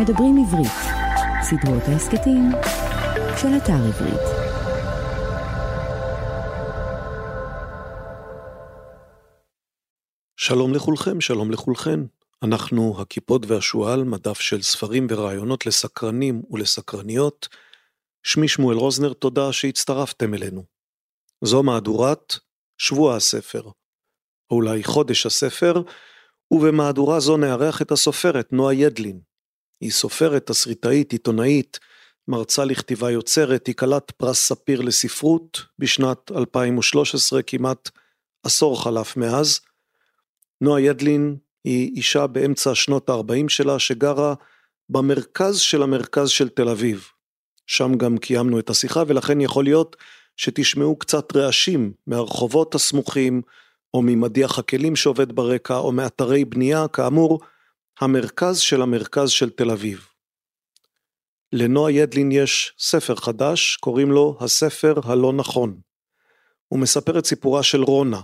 מדברים עברית, סדרות ההסכתים של אתר עברית. שלום לכולכם, שלום לכולכן. אנחנו הכיפות והשועל, מדף של ספרים ורעיונות לסקרנים ולסקרניות. שמי שמואל רוזנר, תודה שהצטרפתם אלינו. זו מהדורת שבוע הספר, או אולי חודש הספר, ובמהדורה זו נארח את הסופרת נועה ידלין. היא סופרת, תסריטאית, עיתונאית, מרצה לכתיבה יוצרת, היא כלת פרס ספיר לספרות בשנת 2013, כמעט עשור חלף מאז. נועה ידלין היא אישה באמצע שנות ה-40 שלה שגרה במרכז של המרכז של תל אביב. שם גם קיימנו את השיחה ולכן יכול להיות שתשמעו קצת רעשים מהרחובות הסמוכים או ממדיח הכלים שעובד ברקע או מאתרי בנייה, כאמור, המרכז של המרכז של תל אביב. לנועה ידלין יש ספר חדש, קוראים לו הספר הלא נכון. הוא מספר את סיפורה של רונה.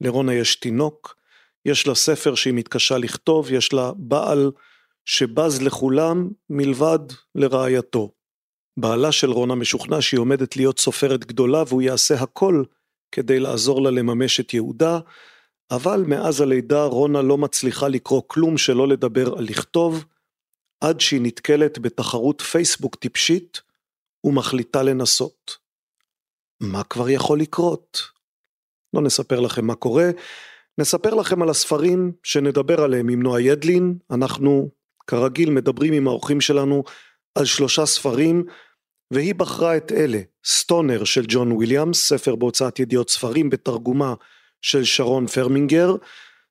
לרונה יש תינוק, יש לה ספר שהיא מתקשה לכתוב, יש לה בעל שבז לכולם מלבד לרעייתו. בעלה של רונה משוכנע שהיא עומדת להיות סופרת גדולה והוא יעשה הכל כדי לעזור לה לממש את ייעודה, אבל מאז הלידה רונה לא מצליחה לקרוא כלום שלא לדבר על לכתוב, עד שהיא נתקלת בתחרות פייסבוק טיפשית ומחליטה לנסות. מה כבר יכול לקרות? לא נספר לכם מה קורה, נספר לכם על הספרים שנדבר עליהם עם נועה ידלין, אנחנו כרגיל מדברים עם האורחים שלנו על שלושה ספרים, והיא בחרה את אלה, סטונר של ג'ון וויליאמס, ספר בהוצאת ידיעות ספרים בתרגומה של שרון פרמינגר,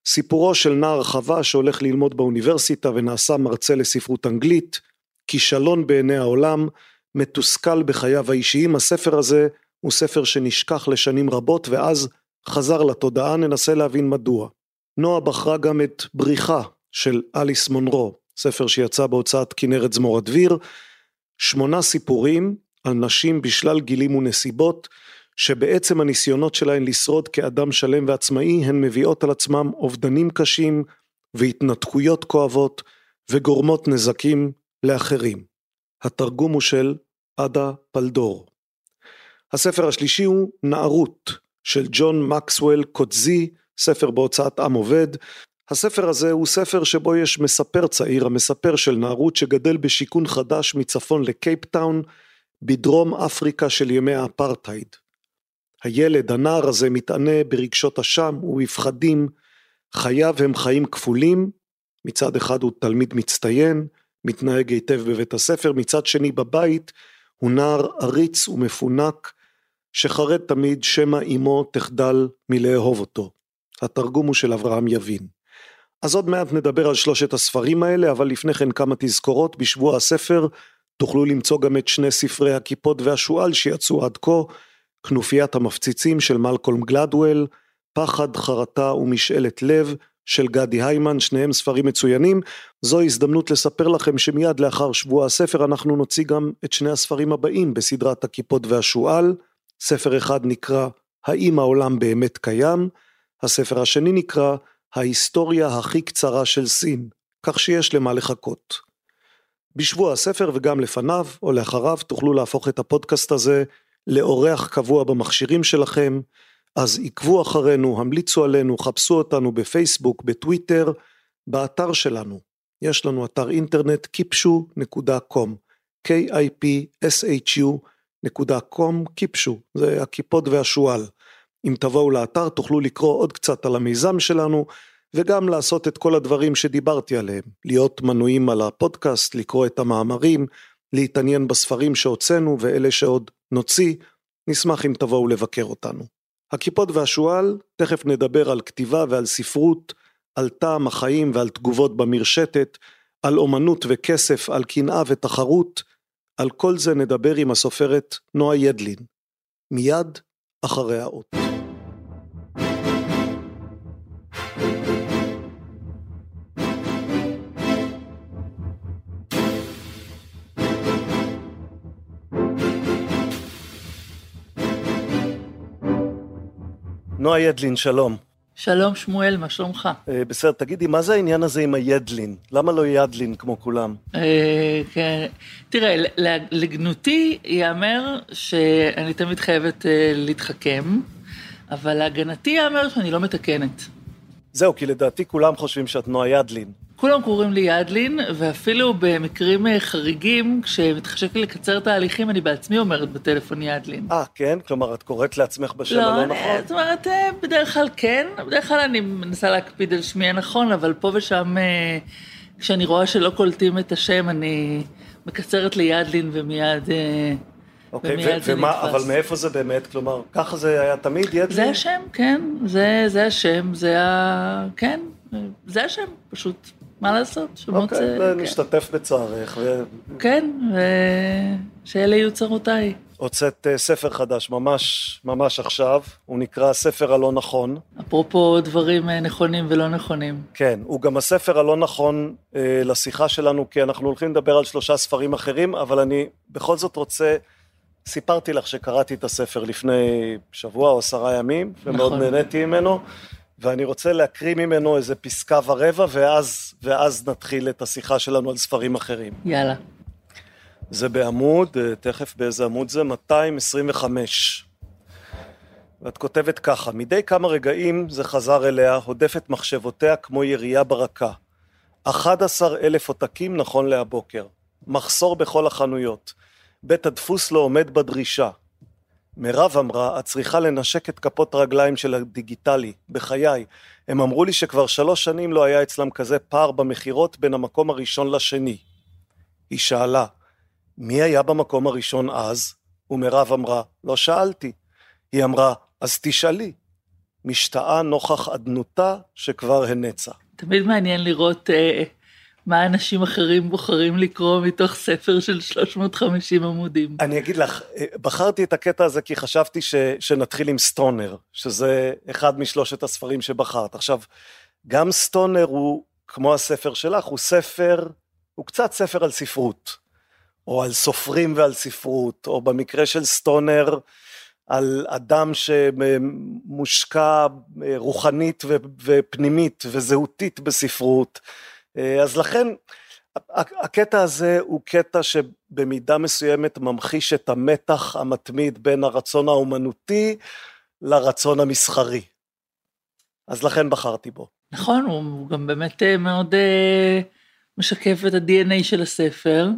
סיפורו של נער חווה שהולך ללמוד באוניברסיטה ונעשה מרצה לספרות אנגלית, כישלון בעיני העולם, מתוסכל בחייו האישיים, הספר הזה הוא ספר שנשכח לשנים רבות ואז חזר לתודעה, ננסה להבין מדוע. נעה בחרה גם את בריחה של אליס מונרו, ספר שיצא בהוצאת כנרת זמורה דביר, שמונה סיפורים על נשים בשלל גילים ונסיבות, שבעצם הניסיונות שלהן לשרוד כאדם שלם ועצמאי, הן מביאות על עצמם אובדנים קשים והתנתקויות כואבות וגורמות נזקים לאחרים. התרגום הוא של עדה פלדור. הספר השלישי הוא נערות של ג'ון מקסוול קוטזי, ספר בהוצאת עם עובד. הספר הזה הוא ספר שבו יש מספר צעיר, המספר של נערות שגדל בשיכון חדש מצפון לקייפטאון, בדרום אפריקה של ימי האפרטהייד. הילד, הנער הזה, מתענה ברגשות אשם ובפחדים, חייו הם חיים כפולים, מצד אחד הוא תלמיד מצטיין, מתנהג היטב בבית הספר, מצד שני בבית הוא נער עריץ ומפונק, שחרד תמיד שמא אמו תחדל מלאהוב אותו. התרגום הוא של אברהם יבין. אז עוד מעט נדבר על שלושת הספרים האלה, אבל לפני כן כמה תזכורות, בשבוע הספר תוכלו למצוא גם את שני ספרי הכיפות והשועל שיצאו עד כה, כנופיית המפציצים של מלקולם גלדוול, פחד, חרטה ומשאלת לב של גדי היימן, שניהם ספרים מצוינים. זו הזדמנות לספר לכם שמיד לאחר שבוע הספר אנחנו נוציא גם את שני הספרים הבאים בסדרת הכיפות והשועל. ספר אחד נקרא האם העולם באמת קיים, הספר השני נקרא ההיסטוריה הכי קצרה של סין, כך שיש למה לחכות. בשבוע הספר וגם לפניו או לאחריו תוכלו להפוך את הפודקאסט הזה לאורח קבוע במכשירים שלכם, אז עקבו אחרינו, המליצו עלינו, חפשו אותנו בפייסבוק, בטוויטר, באתר שלנו. יש לנו אתר אינטרנט kipshu.com, k-i-p-s-h-u.com, קיפשו, זה הכיפות והשועל. אם תבואו לאתר תוכלו לקרוא עוד קצת על המיזם שלנו, וגם לעשות את כל הדברים שדיברתי עליהם, להיות מנויים על הפודקאסט, לקרוא את המאמרים, להתעניין בספרים שהוצאנו ואלה שעוד נוציא, נשמח אם תבואו לבקר אותנו. הכיפות והשועל, תכף נדבר על כתיבה ועל ספרות, על טעם החיים ועל תגובות במרשתת, על אומנות וכסף, על קנאה ותחרות, על כל זה נדבר עם הסופרת נועה ידלין, מיד אחרי האות. נועה ידלין, שלום. שלום שמואל, מה שלומך? אה, בסדר, תגידי, מה זה העניין הזה עם הידלין? למה לא ידלין כמו כולם? אה, כן, תראה, לגנותי ייאמר שאני תמיד חייבת אה, להתחכם, אבל להגנתי ייאמר שאני לא מתקנת. זהו, כי לדעתי כולם חושבים שאת נועה ידלין. כולם קוראים לי ידלין, ואפילו במקרים אה, חריגים, כשמתחשק לי לקצר תהליכים, אני בעצמי אומרת בטלפון ידלין. אה, כן? כלומר, את קוראת לעצמך בשם לא, הלא נכון? לא, זאת אומרת, אה, בדרך כלל כן, בדרך כלל אני מנסה להקפיד על שמי הנכון, אבל פה ושם, אה, כשאני רואה שלא קולטים את השם, אני מקצרת לידלין ומיד... אוקיי, ו- ומה, אבל מאיפה זה באמת? כלומר, ככה זה היה תמיד, ידלין? זה השם, כן, זה, זה השם, זה ה... כן, זה השם, פשוט. מה לעשות? שמות... אוקיי, כן. נשתתף בצערך. כן, ושאלה יהיו צרותיי. הוצאת אה, ספר חדש, ממש, ממש עכשיו, הוא נקרא הספר הלא נכון. אפרופו דברים אה, נכונים ולא נכונים. כן, הוא גם הספר הלא נכון אה, לשיחה שלנו, כי אנחנו הולכים לדבר על שלושה ספרים אחרים, אבל אני בכל זאת רוצה, סיפרתי לך שקראתי את הספר לפני שבוע או עשרה ימים, ומאוד נכון. נהניתי ממנו. ואני רוצה להקריא ממנו איזה פסקה ורבע, ואז, ואז נתחיל את השיחה שלנו על ספרים אחרים. יאללה. זה בעמוד, אה, תכף באיזה עמוד זה? 225. ואת כותבת ככה, מדי כמה רגעים זה חזר אליה, הודפת מחשבותיה כמו ירייה ברקה. 11 אלף עותקים נכון להבוקר. מחסור בכל החנויות. בית הדפוס לא עומד בדרישה. מירב אמרה, את צריכה לנשק את כפות הרגליים של הדיגיטלי, בחיי. הם אמרו לי שכבר שלוש שנים לא היה אצלם כזה פער במכירות בין המקום הראשון לשני. היא שאלה, מי היה במקום הראשון אז? ומירב אמרה, לא שאלתי. היא אמרה, אז תשאלי. משתאה נוכח אדנותה שכבר הנצה. תמיד מעניין לראות אה, מה אנשים אחרים בוחרים לקרוא מתוך ספר של 350 עמודים. אני אגיד לך, אה, בחרתי את הקטע הזה כי חשבתי ש, שנתחיל עם סטונר, שזה אחד משלושת הספרים שבחרת. עכשיו, גם סטונר הוא, כמו הספר שלך, הוא ספר, הוא קצת ספר על ספרות, או על סופרים ועל ספרות, או במקרה של סטונר, על אדם שמושקע אה, רוחנית ופנימית וזהותית בספרות. אה, אז לכן הקטע הזה הוא קטע שבמידה מסוימת ממחיש את המתח המתמיד בין הרצון האומנותי לרצון המסחרי. אז לכן בחרתי בו. נכון, הוא גם באמת אה, מאוד אה, משקף את ה-DNA של הספר,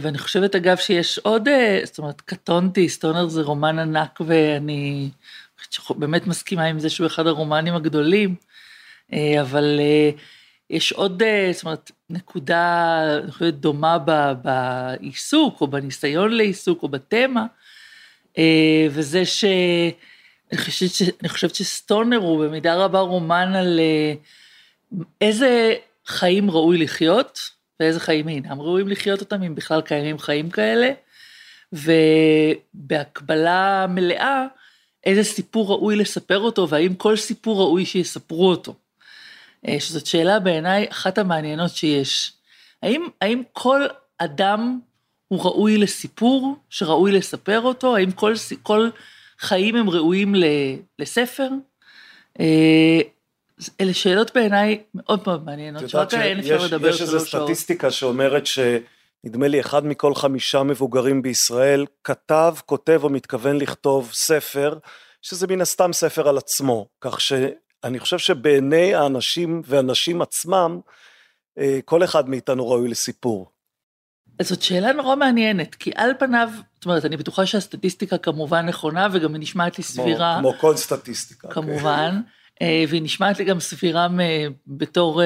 ואני חושבת אגב שיש עוד, זאת אומרת, קטונתי, סטונר זה רומן ענק ואני באמת מסכימה עם זה שהוא אחד הרומנים הגדולים, אבל יש עוד, אה, זאת אומרת, נקודה, אני דומה בעיסוק, או בניסיון לעיסוק, או בתמה, אה, וזה ש... אני חושבת, ש... אני חושבת שסטונר הוא במידה רבה רומן על אה, איזה חיים ראוי לחיות, ואיזה חיים אינם ראויים לחיות אותם, אם בכלל קיימים חיים כאלה, ובהקבלה מלאה, איזה סיפור ראוי לספר אותו, והאם כל סיפור ראוי שיספרו אותו. אה, שזאת שאלה בעיניי אחת המעניינות שיש. האם, האם כל אדם הוא ראוי לסיפור שראוי לספר אותו? האם כל, כל חיים הם ראויים לספר? אה, אלה שאלות בעיניי מאוד מאוד מעניינות, שרק עליהן אפשר לדבר שלוש שעות. יש איזו סטטיסטיקה שאומרת שנדמה לי אחד מכל חמישה מבוגרים בישראל כתב, כותב או מתכוון לכתוב ספר, שזה מן הסתם ספר על עצמו, כך ש... אני חושב שבעיני האנשים והנשים עצמם, אה, כל אחד מאיתנו ראוי לסיפור. זאת שאלה נורא מעניינת, כי על פניו, זאת אומרת, אני בטוחה שהסטטיסטיקה כמובן נכונה, וגם היא נשמעת לי סבירה. כמו, כמו כל סטטיסטיקה. כן. כמובן, כן. והיא נשמעת לי גם סבירה בתור,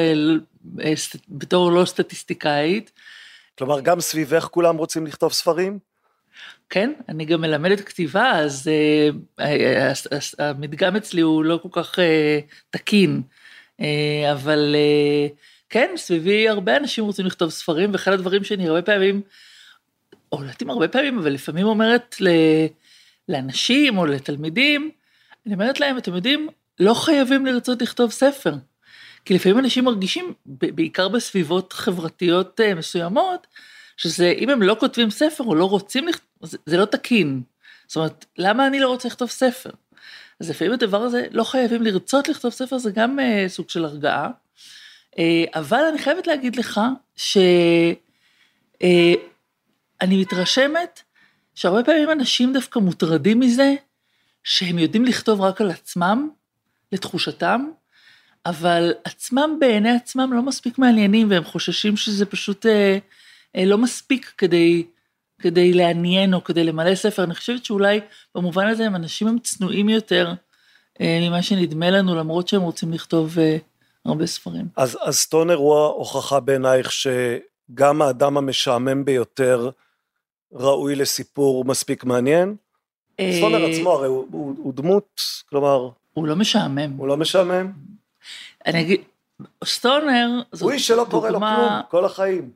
בתור לא סטטיסטיקאית. כלומר, גם סביבך כולם רוצים לכתוב ספרים? כן, אני גם מלמדת כתיבה, אז uh, המדגם אצלי הוא לא כל כך תקין, אבל כן, סביבי הרבה אנשים רוצים לכתוב ספרים, ואחד הדברים שאני הרבה פעמים, או לא יודעת אם הרבה פעמים, אבל לפעמים אומרת לאנשים או לתלמידים, אני אומרת להם, אתם יודעים, לא חייבים לרצות לכתוב ספר. כי לפעמים אנשים מרגישים, בעיקר בסביבות חברתיות מסוימות, שזה, אם הם לא כותבים ספר או לא רוצים לכתוב, זה, זה לא תקין. זאת אומרת, למה אני לא רוצה לכתוב ספר? אז לפעמים הדבר הזה, לא חייבים לרצות לכתוב ספר, זה גם uh, סוג של הרגעה. Uh, אבל אני חייבת להגיד לך שאני uh, מתרשמת שהרבה פעמים אנשים דווקא מוטרדים מזה שהם יודעים לכתוב רק על עצמם, לתחושתם, אבל עצמם בעיני עצמם לא מספיק מעניינים, והם חוששים שזה פשוט אה, אה, לא מספיק כדי, כדי לעניין או כדי למלא ספר. אני חושבת שאולי במובן הזה הם אנשים הם צנועים יותר אה, ממה שנדמה לנו, למרות שהם רוצים לכתוב אה, הרבה ספרים. אז, אז סטונר הוא ההוכחה בעינייך שגם האדם המשעמם ביותר ראוי לסיפור מספיק מעניין? אה, סטונר עצמו הרי הוא, הוא, הוא דמות, כלומר... הוא לא משעמם. הוא לא משעמם? אני אגיד, סטונר. הוא איש שלא קורה לו כלום, כל החיים.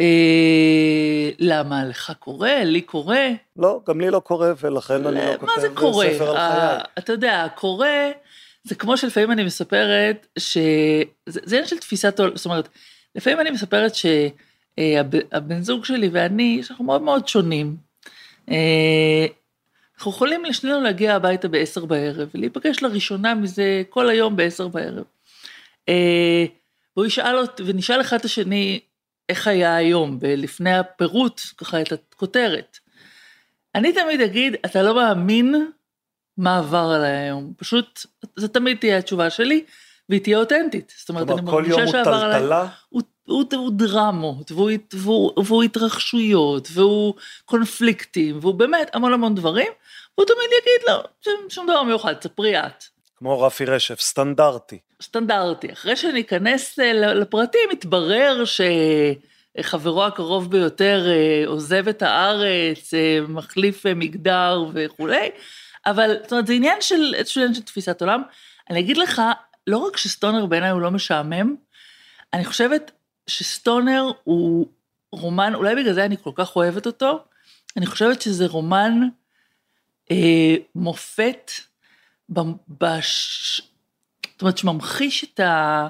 אה, למה, לך קורה? לי קורה? לא, גם לי לא קורה, ולכן אני לא כותב ספר על חיי. אה, אתה יודע, קורה, זה כמו שלפעמים אני מספרת, שזה עניין של תפיסת עולם, זאת אומרת, לפעמים אני מספרת שהבן זוג שלי ואני, שאנחנו מאוד מאוד שונים. אה, אנחנו יכולים לשנינו להגיע הביתה בעשר בערב, ולהיפגש לראשונה מזה כל היום בעשר בערב. אה, והוא ישאל אותי, ונשאל אחד את השני, איך היה היום, לפני הפירוט, ככה את הכותרת. אני תמיד אגיד, אתה לא מאמין מה עבר עליי היום. פשוט, זו תמיד תהיה התשובה שלי, והיא תהיה אותנטית. זאת אומרת, אני מרגישה שעבר עליי... כל יום הוא טלטלה? הוא, הוא, הוא דרמות, והוא, והוא, והוא התרחשויות, והוא קונפליקטים, והוא באמת המון המון דברים, והוא תמיד יגיד לו, שום דבר מיוחד, תספרי את. כמו רפי רשף, סטנדרטי. סטנדרטי. אחרי שאני אכנס אה, לפרטים, מתברר שחברו הקרוב ביותר אה, עוזב את הארץ, אה, מחליף מגדר וכולי, אבל זאת אומרת, זה עניין של, איזשהו עניין של תפיסת עולם. אני אגיד לך, לא רק שסטונר בעיניי הוא לא משעמם, אני חושבת שסטונר הוא רומן, אולי בגלל זה אני כל כך אוהבת אותו, אני חושבת שזה רומן אה, מופת, בש... זאת אומרת, שממחיש את, ה,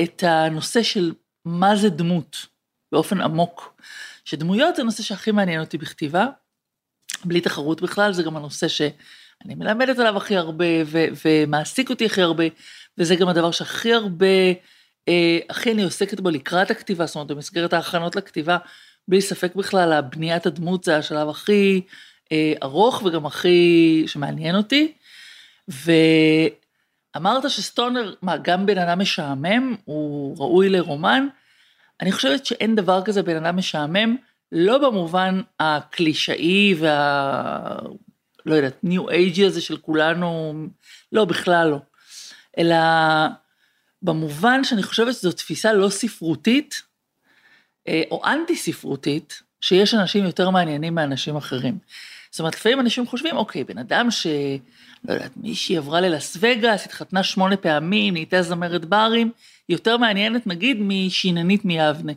את הנושא של מה זה דמות באופן עמוק. שדמויות זה הנושא שהכי מעניין אותי בכתיבה, בלי תחרות בכלל, זה גם הנושא שאני מלמדת עליו הכי הרבה ו, ומעסיק אותי הכי הרבה, וזה גם הדבר שהכי הרבה, אה, הכי אני עוסקת בו לקראת הכתיבה, זאת אומרת, במסגרת ההכנות לכתיבה, בלי ספק בכלל, הבניית הדמות זה השלב הכי אה, ארוך וגם הכי שמעניין אותי. ואמרת שסטונר, מה, גם בן אדם משעמם, הוא ראוי לרומן? אני חושבת שאין דבר כזה בן אדם משעמם, לא במובן הקלישאי וה... לא יודעת, ניו אייג'י הזה של כולנו, לא, בכלל לא. אלא במובן שאני חושבת שזו תפיסה לא ספרותית, אה, או אנטי ספרותית, שיש אנשים יותר מעניינים מאנשים אחרים. זאת אומרת, לפעמים אנשים חושבים, אוקיי, בן אדם ש... לא יודעת, מישהי עברה ללאס וגאס, התחתנה שמונה פעמים, נהייתה זמרת ברים, יותר מעניינת נגיד משיננית מיבנה.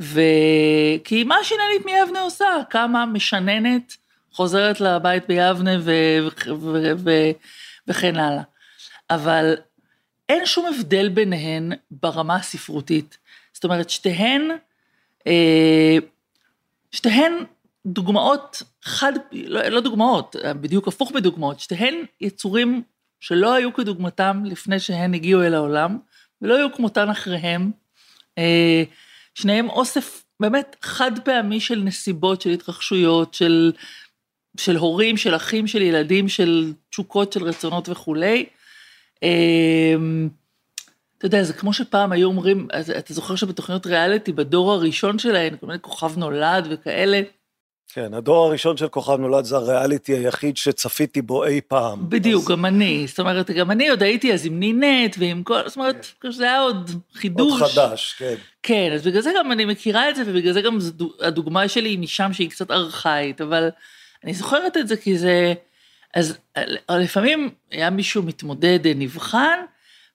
וכי מה שיננית מיבנה עושה? כמה משננת, חוזרת לבית ביבנה ו... ו... ו... ו... וכן הלאה. אבל אין שום הבדל ביניהן ברמה הספרותית. זאת אומרת, שתיהן, אה, שתיהן דוגמאות חד, לא, לא דוגמאות, בדיוק הפוך בדוגמאות, שתיהן יצורים שלא היו כדוגמתם לפני שהן הגיעו אל העולם, ולא היו כמותן אחריהם. אה, שניהם אוסף באמת חד פעמי של נסיבות, של התרחשויות, של, של הורים, של אחים, של ילדים, של תשוקות, של רצונות וכולי. אה, אתה יודע, זה כמו שפעם היו אומרים, אתה זוכר שבתוכניות ריאליטי, בדור הראשון שלהן, כל מיני כוכב נולד וכאלה, כן, הדור הראשון של כוכב נולד זה הריאליטי היחיד שצפיתי בו אי פעם. בדיוק, אז... גם אני. זאת אומרת, גם אני עוד הייתי אז עם נינט ועם כל, זאת אומרת, כן. זה היה עוד חידוש. עוד חדש, כן. כן, אז בגלל זה גם אני מכירה את זה, ובגלל זה גם הדוגמה שלי היא משם שהיא קצת ארכאית, אבל אני זוכרת את זה כי זה... אז לפעמים היה מישהו מתמודד, נבחן,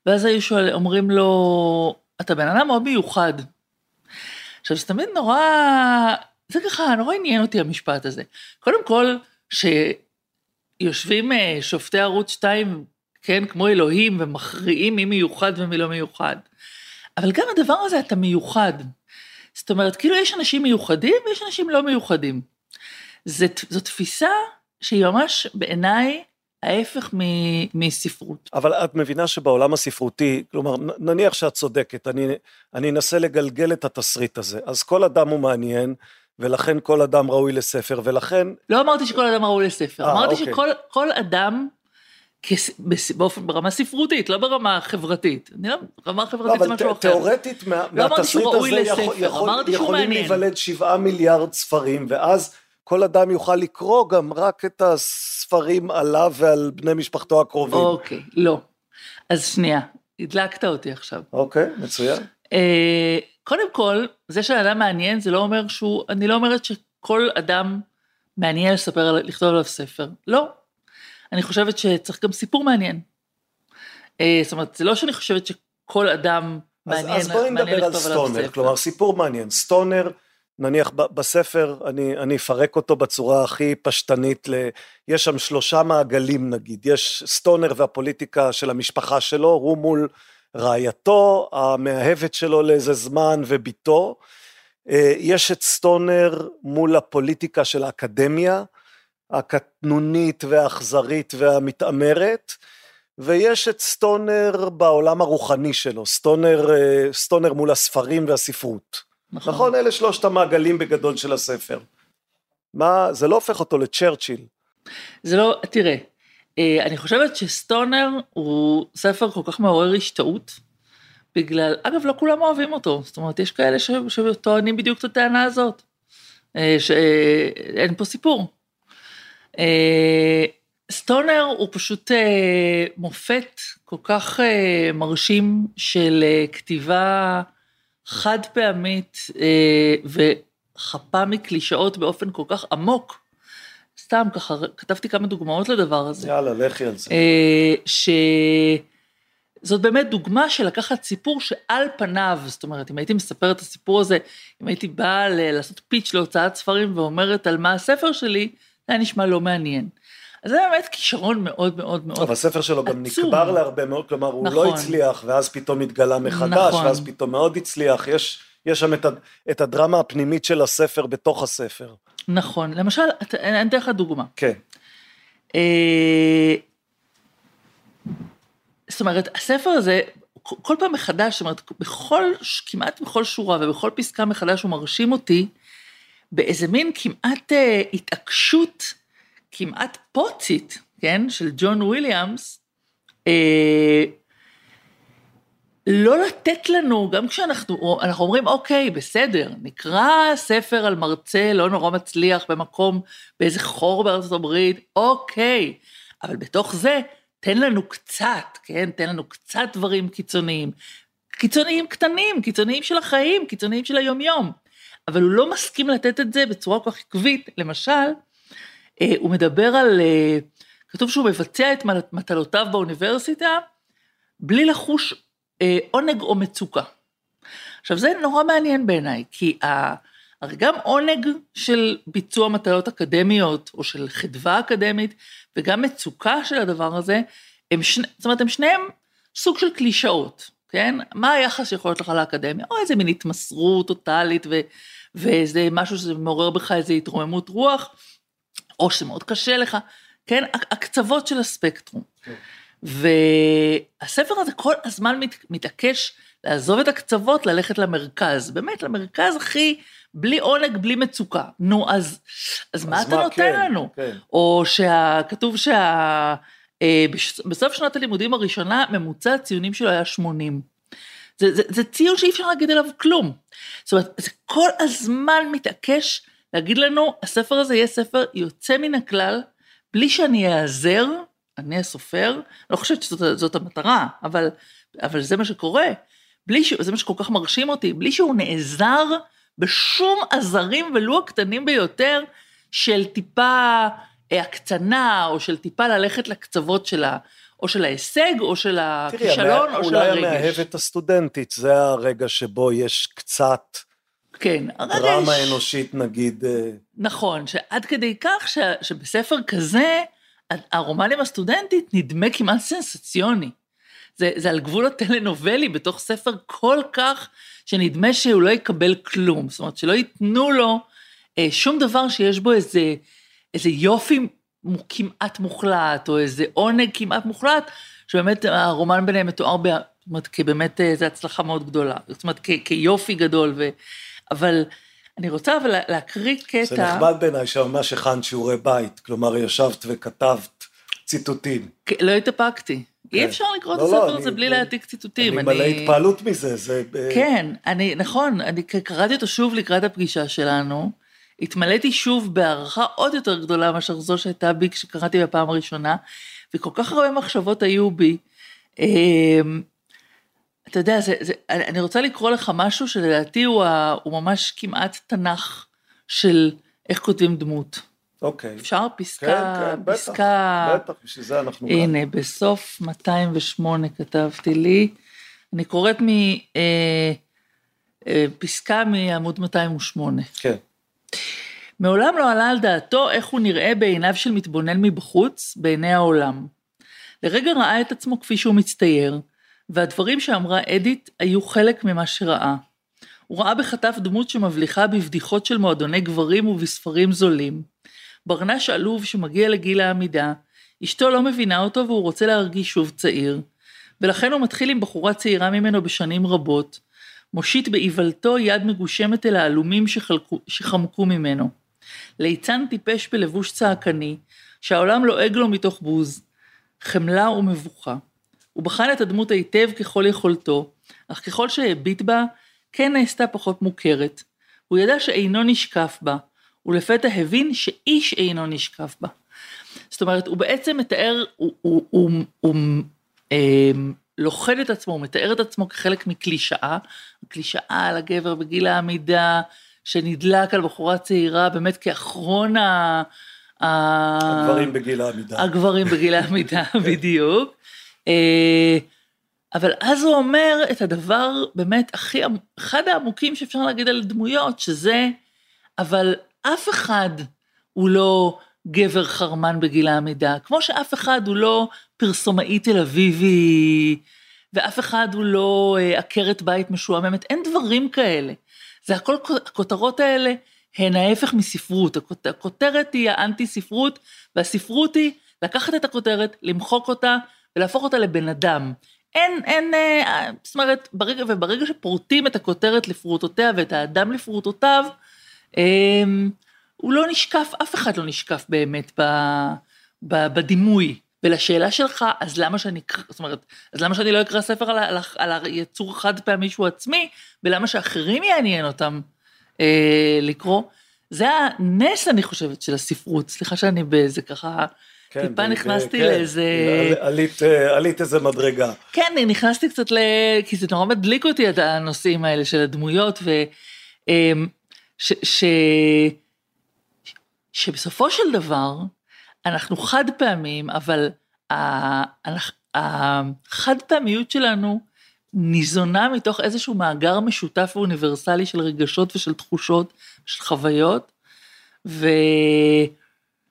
ואז היו שואל, אומרים לו, אתה בן אדם מאוד מיוחד. עכשיו, זה תמיד נורא... זה ככה, נורא עניין אותי המשפט הזה. קודם כל, שיושבים אה, שופטי ערוץ 2, כן, כמו אלוהים, ומכריעים מי מיוחד ומי לא מיוחד. אבל גם הדבר הזה, אתה מיוחד. זאת אומרת, כאילו יש אנשים מיוחדים ויש אנשים לא מיוחדים. זו, זו תפיסה שהיא ממש בעיניי ההפך מ- מספרות. אבל את מבינה שבעולם הספרותי, כלומר, נניח שאת צודקת, אני, אני אנסה לגלגל את התסריט הזה. אז כל אדם הוא מעניין, ולכן כל אדם ראוי לספר, ולכן, לא אמרתי שכל אדם ראוי לספר, אה, אמרתי אוקיי. שכל כל אדם, כס, בס, באופן, ברמה ספרותית, לא ברמה חברתית. אני לא, ברמה לא, חברתית זה אבל משהו אחר. תיאורטית, מה, לא מהתסריט הזה יכול, לספר, יכול, יכולים מעניין. להיוולד שבעה מיליארד ספרים, ואז כל אדם יוכל לקרוא גם רק את הספרים עליו ועל בני משפחתו הקרובים. אוקיי, לא. אז שנייה, הדלקת אותי עכשיו. אוקיי, מצוין. אה, קודם כל, זה שאדם מעניין זה לא אומר שהוא, אני לא אומרת שכל אדם מעניין לספר, לכתוב עליו ספר. לא. אני חושבת שצריך גם סיפור מעניין. אה, זאת אומרת, זה לא שאני חושבת שכל אדם אז, מעניין, אז בואי מעניין נדבר על סטונר. כלומר סיפור מעניין. סטונר, נניח בספר, אני, אני אפרק אותו בצורה הכי פשטנית, ל... יש שם שלושה מעגלים נגיד, יש סטונר והפוליטיקה של המשפחה שלו, הוא מול רעייתו, המאהבת שלו לאיזה זמן וביתו. אה, יש את סטונר מול הפוליטיקה של האקדמיה, הקטנונית והאכזרית והמתעמרת, ויש את סטונר בעולם הרוחני שלו, סטונר, אה, סטונר מול הספרים והספרות. נכון. נכון, אלה שלושת המעגלים בגדול של הספר. מה, זה לא הופך אותו לצ'רצ'יל. זה לא, תראה, אה, אני חושבת שסטונר הוא ספר כל כך מעורר השתאות, בגלל, אגב, לא כולם אוהבים אותו, זאת אומרת, יש כאלה ש, שטוענים בדיוק את הטענה הזאת, אה, שאין פה סיפור. אה, סטונר הוא פשוט אה, מופת כל כך אה, מרשים של אה, כתיבה חד פעמית אה, וחפה מקלישאות באופן כל כך עמוק. סתם ככה, כתבתי כמה דוגמאות לדבר הזה. יאללה, לכי על זה. אה, שזאת באמת דוגמה של לקחת סיפור שעל פניו, זאת אומרת, אם הייתי מספר את הסיפור הזה, אם הייתי באה לעשות פיץ' להוצאת ספרים ואומרת על מה הספר שלי, זה היה נשמע לא מעניין. אז זה באמת כישרון מאוד מאוד מאוד טוב, הספר שלו גם עצום. נקבר להרבה מאוד, כלומר, הוא לא נכון. הצליח, ואז פתאום התגלה מחדש, נכון. ואז פתאום מאוד הצליח. יש, יש שם את, את הדרמה הפנימית של הספר בתוך הספר. נכון. למשל, את- אני אתן לך דוגמה. כן. אה, זאת אומרת, הספר הזה, כל כל פעם מחדש, זאת אומרת, בכל, כמעט בכל שורה ובכל פסקה מחדש הוא מרשים אותי באיזה מין כמעט אה, התעקשות, כמעט פוצית, כן, של ג'ון וויליאמס, אה, לא לתת לנו, גם כשאנחנו אנחנו אומרים, אוקיי, בסדר, נקרא ספר על מרצה לא נורא מצליח במקום, באיזה חור בארצות הברית, אוקיי, אבל בתוך זה, תן לנו קצת, כן? תן לנו קצת דברים קיצוניים. קיצוניים קטנים, קיצוניים של החיים, קיצוניים של היומיום. אבל הוא לא מסכים לתת את זה בצורה כל כך עקבית. למשל, אה, הוא מדבר על, אה, כתוב שהוא מבצע את מט- מטלותיו באוניברסיטה, בלי לחוש אה, עונג או מצוקה. עכשיו, זה נורא מעניין בעיניי, כי ה... הרי גם עונג של ביצוע מטלות אקדמיות, או של חדווה אקדמית, וגם מצוקה של הדבר הזה, הם שני, זאת אומרת, הם שניהם סוג של קלישאות, כן? מה היחס שיכול להיות לך לאקדמיה? או איזה מין התמסרות טוטאלית, ואיזה משהו שזה מעורר בך איזו התרוממות רוח, או שזה מאוד קשה לך, כן? הקצוות של הספקטרום. והספר הזה כל הזמן מת, מתעקש לעזוב את הקצוות, ללכת למרכז, באמת, למרכז הכי, בלי עונג, בלי מצוקה. נו, אז, אז מה אתה נותן כן, לנו? כן. או שכתוב שה... אה, בסוף שנת הלימודים הראשונה, ממוצע הציונים שלו היה 80. זה, זה, זה ציון שאי אפשר להגיד עליו כלום. זאת אומרת, זה כל הזמן מתעקש להגיד לנו, הספר הזה יהיה ספר יוצא מן הכלל, בלי שאני אעזר, אני הסופר, לא חושבת שזאת זאת המטרה, אבל, אבל זה מה שקורה. בלי ש... זה מה שכל כך מרשים אותי, בלי שהוא נעזר בשום עזרים ולו הקטנים ביותר של טיפה אה, הקצנה, או של טיפה ללכת לקצוות של ה... או של ההישג, או של תראי, הכישלון, או של אולי הרגש. המאהבת הסטודנטית, זה הרגע שבו יש קצת כן, הרגש. דרמה אנושית נגיד. אה, נכון, שעד כדי כך ש... שבספר כזה, הרומן עם הסטודנטית נדמה כמעט סנסציוני. זה, זה על גבול הטלנובלי בתוך ספר כל כך, שנדמה שהוא לא יקבל כלום. זאת אומרת, שלא ייתנו לו אה, שום דבר שיש בו איזה, איזה יופי כמעט מוחלט, או איזה עונג כמעט מוחלט, שבאמת הרומן ביניהם מתואר, ב- זאת אומרת, כבאמת אה, זו הצלחה מאוד גדולה. זאת אומרת, כ- כיופי גדול, ו... אבל אני רוצה אבל לה- להקריא קטע... זה נחמד בעיניי שממש הכנת שיעורי בית, כלומר ישבת וכתבת ציטוטים. כן, לא התאפקתי. אי אפשר לקרוא את לא, לא, הספר אני- הזה בלי אני- להעתיק ציטוטים. אני מלא התפעלות מזה, זה... אה, כן, אני, נכון, אני קראתי אותו שוב לקראת הפגישה שלנו, התמלאתי שוב בהערכה עוד יותר גדולה מאשר זו שהייתה בי כשקראתי בפעם הראשונה, וכל כך הרבה מחשבות היו בי. אתה יודע, זה, זה, אני רוצה לקרוא לך משהו שלדעתי הוא, ה, הוא ממש כמעט תנ"ך של איך כותבים דמות. אוקיי. אפשר? כן, פסקה, כן, בטח, פסקה... בטח, בשביל זה אנחנו... כאן. הנה, בסוף 208 כתבתי לי, אני קוראת מפסקה מעמוד 208. כן. מעולם לא עלה על דעתו איך הוא נראה בעיניו של מתבונן מבחוץ, בעיני העולם. לרגע ראה את עצמו כפי שהוא מצטייר, והדברים שאמרה אדית היו חלק ממה שראה. הוא ראה בחטף דמות שמבליחה בבדיחות של מועדוני גברים ובספרים זולים. ברנש עלוב שמגיע לגיל העמידה, אשתו לא מבינה אותו והוא רוצה להרגיש שוב צעיר, ולכן הוא מתחיל עם בחורה צעירה ממנו בשנים רבות, מושיט באיוולתו יד מגושמת אל העלומים שחלקו, שחמקו ממנו. ליצן טיפש בלבוש צעקני, שהעולם לועג לו מתוך בוז, חמלה ומבוכה. הוא בחן את הדמות היטב ככל יכולתו, אך ככל שהביט בה, כן נעשתה פחות מוכרת. הוא ידע שאינו נשקף בה, ולפתע הבין שאיש אינו נשקף בה. זאת אומרת, הוא בעצם מתאר, הוא, הוא, הוא, הוא אה, לוכד את עצמו, הוא מתאר את עצמו כחלק מקלישאה, קלישאה על הגבר בגיל העמידה, שנדלק על בחורה צעירה, באמת כאחרון ה... ה- הגברים בגיל העמידה. הגברים בגיל העמידה, בדיוק. אה, אבל אז הוא אומר את הדבר באמת הכי, אחד העמוקים שאפשר להגיד על דמויות, שזה, אבל אף אחד הוא לא גבר חרמן בגיל העמידה, כמו שאף אחד הוא לא פרסומאי תל אביבי, ואף אחד הוא לא אה, עקרת בית משועממת, אין דברים כאלה. זה הכל, הכותרות האלה הן ההפך מספרות, הכות- הכותרת היא האנטי ספרות, והספרות היא לקחת את הכותרת, למחוק אותה ולהפוך אותה לבן אדם. אין, אין, אה, זאת אומרת, ברגע, וברגע שפורטים את הכותרת לפרוטותיה ואת האדם לפרוטותיו, אה, הוא לא נשקף, אף אחד לא נשקף באמת ב, ב, בדימוי. ולשאלה שלך, אז למה שאני, זאת אומרת, אז למה שאני לא אקרא ספר על, על, על היצור החד פעמי שהוא עצמי, ולמה שאחרים יעניין אותם אה, לקרוא? זה הנס, אני חושבת, של הספרות. סליחה שאני באיזה ככה, כן, טיפה ב- נכנסתי כן. לאיזה... על- עלית, אה, עלית איזה מדרגה. כן, נכנסתי קצת ל... כי זה נורא מדליק אותי, את הנושאים האלה של הדמויות, ו... אמ, ש... ש... שבסופו של דבר, אנחנו חד פעמים, אבל החד פעמיות שלנו ניזונה מתוך איזשהו מאגר משותף ואוניברסלי של רגשות ושל תחושות, של חוויות,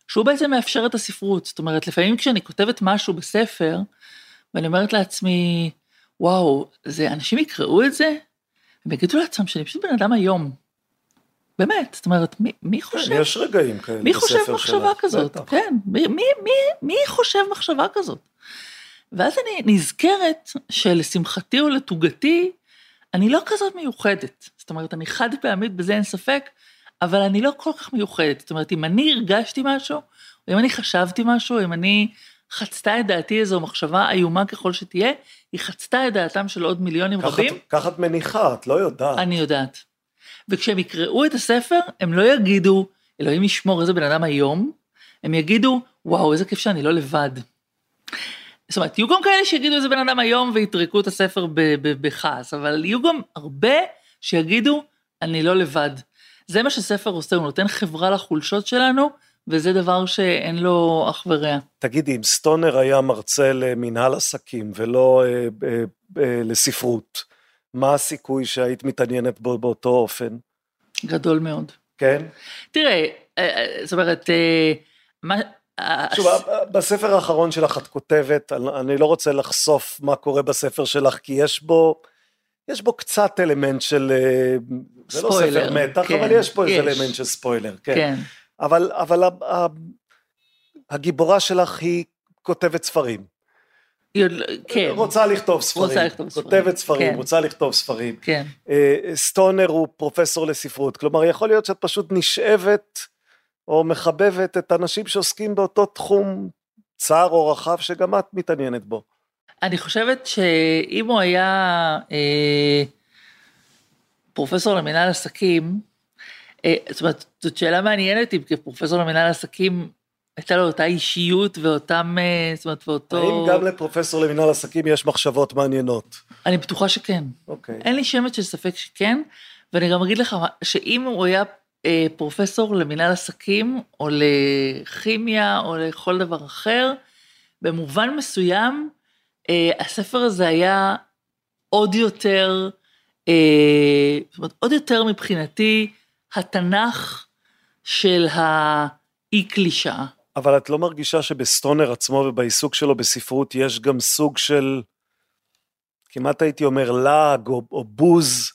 ושהוא בעצם מאפשר את הספרות. זאת אומרת, לפעמים כשאני כותבת משהו בספר, ואני אומרת לעצמי, וואו, זה, אנשים יקראו את זה, הם יגידו לעצמם שאני פשוט בן אדם היום. באמת, זאת אומרת, מי, מי חושב? כן, יש רגעים כאלה מי חושב מחשבה שלך, כזאת? בטח. כן, מי, מי, מי, מי חושב מחשבה כזאת? ואז אני נזכרת שלשמחתי או לתוגתי, אני לא כזאת מיוחדת. זאת אומרת, אני חד פעמית, בזה אין ספק, אבל אני לא כל כך מיוחדת. זאת אומרת, אם אני הרגשתי משהו, או אם אני חשבתי משהו, אם אני חצתה את דעתי איזו מחשבה איומה ככל שתהיה, היא חצתה את דעתם של עוד מיליונים ככה רבים. ככה את מניחה, את לא יודעת. אני יודעת. וכשהם יקראו את הספר, הם לא יגידו, אלוהים ישמור איזה בן אדם היום, הם יגידו, וואו, איזה כיף שאני לא לבד. זאת אומרת, יהיו גם כאלה שיגידו איזה בן אדם היום ויטרקו את הספר בכעס, אבל יהיו גם הרבה שיגידו, אני לא לבד. זה מה שספר עושה, הוא נותן חברה לחולשות שלנו, וזה דבר שאין לו אח ורע. תגידי, אם סטונר היה מרצה למנהל עסקים ולא אה, אה, אה, לספרות, מה הסיכוי שהיית מתעניינת בו באותו אופן? גדול מאוד. כן? תראה, אה, אה, זאת אומרת, אה, מה... שוב, בספר האחרון שלך את כותבת, אני לא רוצה לחשוף מה קורה בספר שלך, כי יש בו, יש בו קצת אלמנט של, אה, זה לא ספוילר, ספר מתח, כן, אבל יש פה איזה. אלמנט של ספוילר, כן. כן. אבל, אבל ה- ה- הגיבורה שלך היא כותבת ספרים. כן, רוצה לכתוב ספרים. רוצה לכתוב כותבת ספרים, כן. רוצה לכתוב ספרים. כן. אה, סטונר הוא פרופסור לספרות. כלומר, יכול להיות שאת פשוט נשאבת או מחבבת את האנשים שעוסקים באותו תחום צר או רחב שגם את מתעניינת בו. אני חושבת שאם הוא היה אה, פרופסור למנהל עסקים, אה, זאת אומרת, זאת שאלה מעניינת אם כפרופסור למנהל עסקים הייתה לו אותה אישיות ואותם, אה, זאת אומרת, ואותו... האם גם לפרופסור למנהל עסקים יש מחשבות מעניינות? אני בטוחה שכן. אוקיי. אין לי שמץ של ספק שכן, ואני גם אגיד לך שאם הוא היה אה, פרופסור למנהל עסקים, או לכימיה, או לכל דבר אחר, במובן מסוים, הספר הזה היה עוד יותר, אה, זאת אומרת, עוד יותר מבחינתי, התנ"ך של האי קלישאה. אבל את לא מרגישה שבסטונר עצמו ובעיסוק שלו בספרות יש גם סוג של, כמעט הייתי אומר לעג או, או בוז,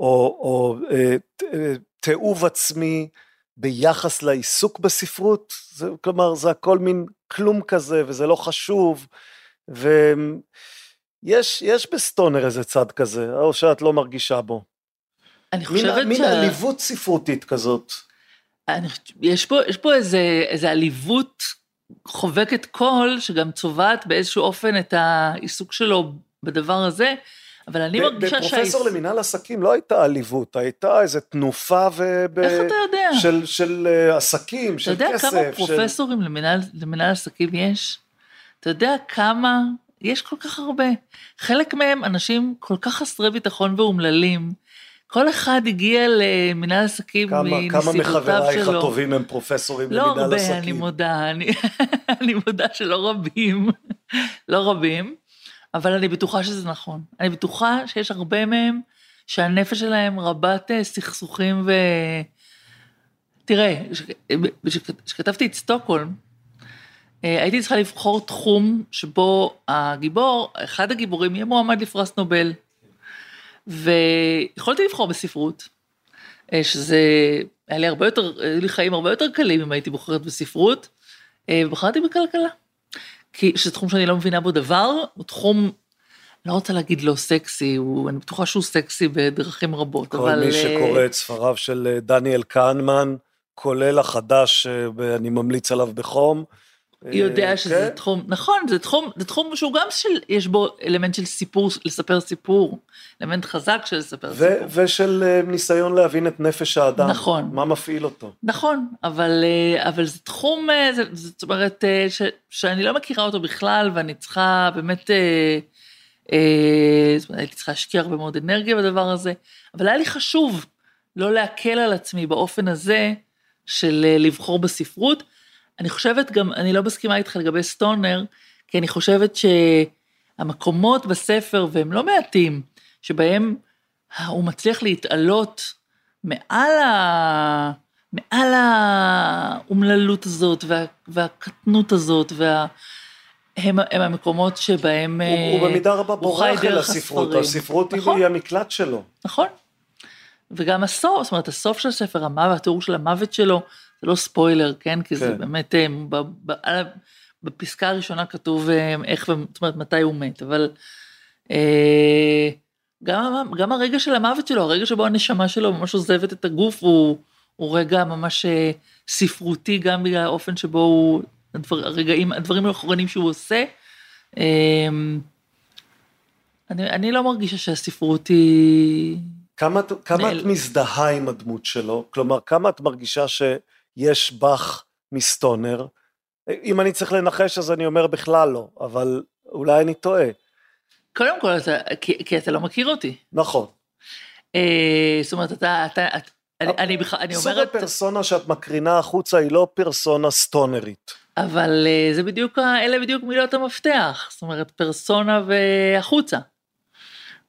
או, או אה, אה, תיעוב עצמי ביחס לעיסוק בספרות? זה, כלומר, זה הכל מין כלום כזה, וזה לא חשוב, ויש יש בסטונר איזה צד כזה, או שאת לא מרגישה בו. אני מין, חושבת מין שה- עליבות ספרותית כזאת. אני, יש פה, יש פה איזה, איזה עליבות חובקת קול, שגם צובעת באיזשהו אופן את העיסוק שלו בדבר הזה, אבל אני ב- מרגישה בפרופסור למינהל עסקים לא הייתה עליבות, הייתה איזה תנופה ו... ב- איך אתה יודע? של, של אה, עסקים, אתה של יודע כסף. כמה של... פרופסורים למנהל, למנהל עסקים יש? אתה יודע כמה? יש כל כך הרבה. חלק מהם אנשים כל כך חסרי ביטחון ואומללים. כל אחד הגיע למנהל עסקים כמה, כמה מנסיבותיו מחברייך שלו. הטובים הם פרופסורים לא למינהל הרבה, עסקים? אני מודה, אני, אני מודה שלא רבים, לא רבים, אבל אני בטוחה שזה נכון. אני בטוחה שיש הרבה מהם שהנפש שלהם רבת אה, סכסוכים ו... תראה, כשכתבתי את סטוקהולם, הייתי צריכה לבחור תחום שבו הגיבור, אחד הגיבורים יהיה מועמד לפרס נובל. ויכולתי לבחור בספרות, אה, שזה, היה לי הרבה יותר, היו לי חיים הרבה יותר קלים אם הייתי בוחרת בספרות, אה, ובחרתי בכלכלה. כי שזה תחום שאני לא מבינה בו דבר, הוא תחום, לא רוצה להגיד לא סקסי, הוא, אני בטוחה שהוא סקסי בדרכים רבות, כל אבל... מי אה, שקורא את ספריו של אה, דניאל כהנמן, כולל החדש, אה, אני ממליץ עליו בחום. אה, יודע שזה כן? תחום, נכון, זה תחום, זה תחום שהוא גם של, יש בו אלמנט של סיפור, לספר סיפור, אלמנט חזק של לספר ו- סיפור. ושל אה, ניסיון להבין את נפש האדם. נכון. מה מפעיל אותו. נכון, אבל, אה, אבל זה תחום, זה, זאת אומרת, ש, שאני לא מכירה אותו בכלל, ואני צריכה באמת, אה, אה, זאת אומרת, הייתי צריכה להשקיע הרבה מאוד אנרגיה בדבר הזה, אבל היה לי חשוב לא להקל על עצמי באופן הזה של לבחור בספרות. אני חושבת גם, אני לא מסכימה איתך לגבי סטונר, כי אני חושבת שהמקומות בספר, והם לא מעטים, שבהם הוא מצליח להתעלות מעל, ה... מעל האומללות הזאת וה... והקטנות הזאת, וה... הם, הם המקומות שבהם הוא, אה, הוא במידה רבה הוא בורח אל הספרות, הספרים. הספרות נכון. היא המקלט שלו. נכון. וגם הסוף, זאת אומרת, הסוף של הספר, המוות, התיאור של המוות שלו, זה לא ספוילר, כן? כי זה כן. באמת, אה, ב, ב, בפסקה הראשונה כתוב אה, איך, זאת אומרת, מתי הוא מת, אבל אה, גם, גם הרגע של המוות שלו, הרגע שבו הנשמה שלו ממש עוזבת את הגוף, הוא, הוא רגע ממש אה, ספרותי, גם בגלל האופן שבו הוא, הדבר, הרגעים, הדברים האחרונים שהוא עושה. אה, אני, אני לא מרגישה שהספרות היא... כמה, את- כמה את נעל- מזדהה עם הדמות שלו? כלומר, כמה את מרגישה שיש בך מסטונר? אם אני צריך לנחש אז אני אומר בכלל לא, אבל אולי אני טועה. קודם כל, אתה, כי, כי אתה לא מכיר אותי. נכון. אה, זאת אומרת, אתה, אתה, את, אני, אני, אני סוג אומרת, הפרסונה שאת מקרינה החוצה היא לא פרסונה סטונרית. אבל אה, זה בדיוק, אלה בדיוק מילות המפתח. זאת אומרת, פרסונה והחוצה.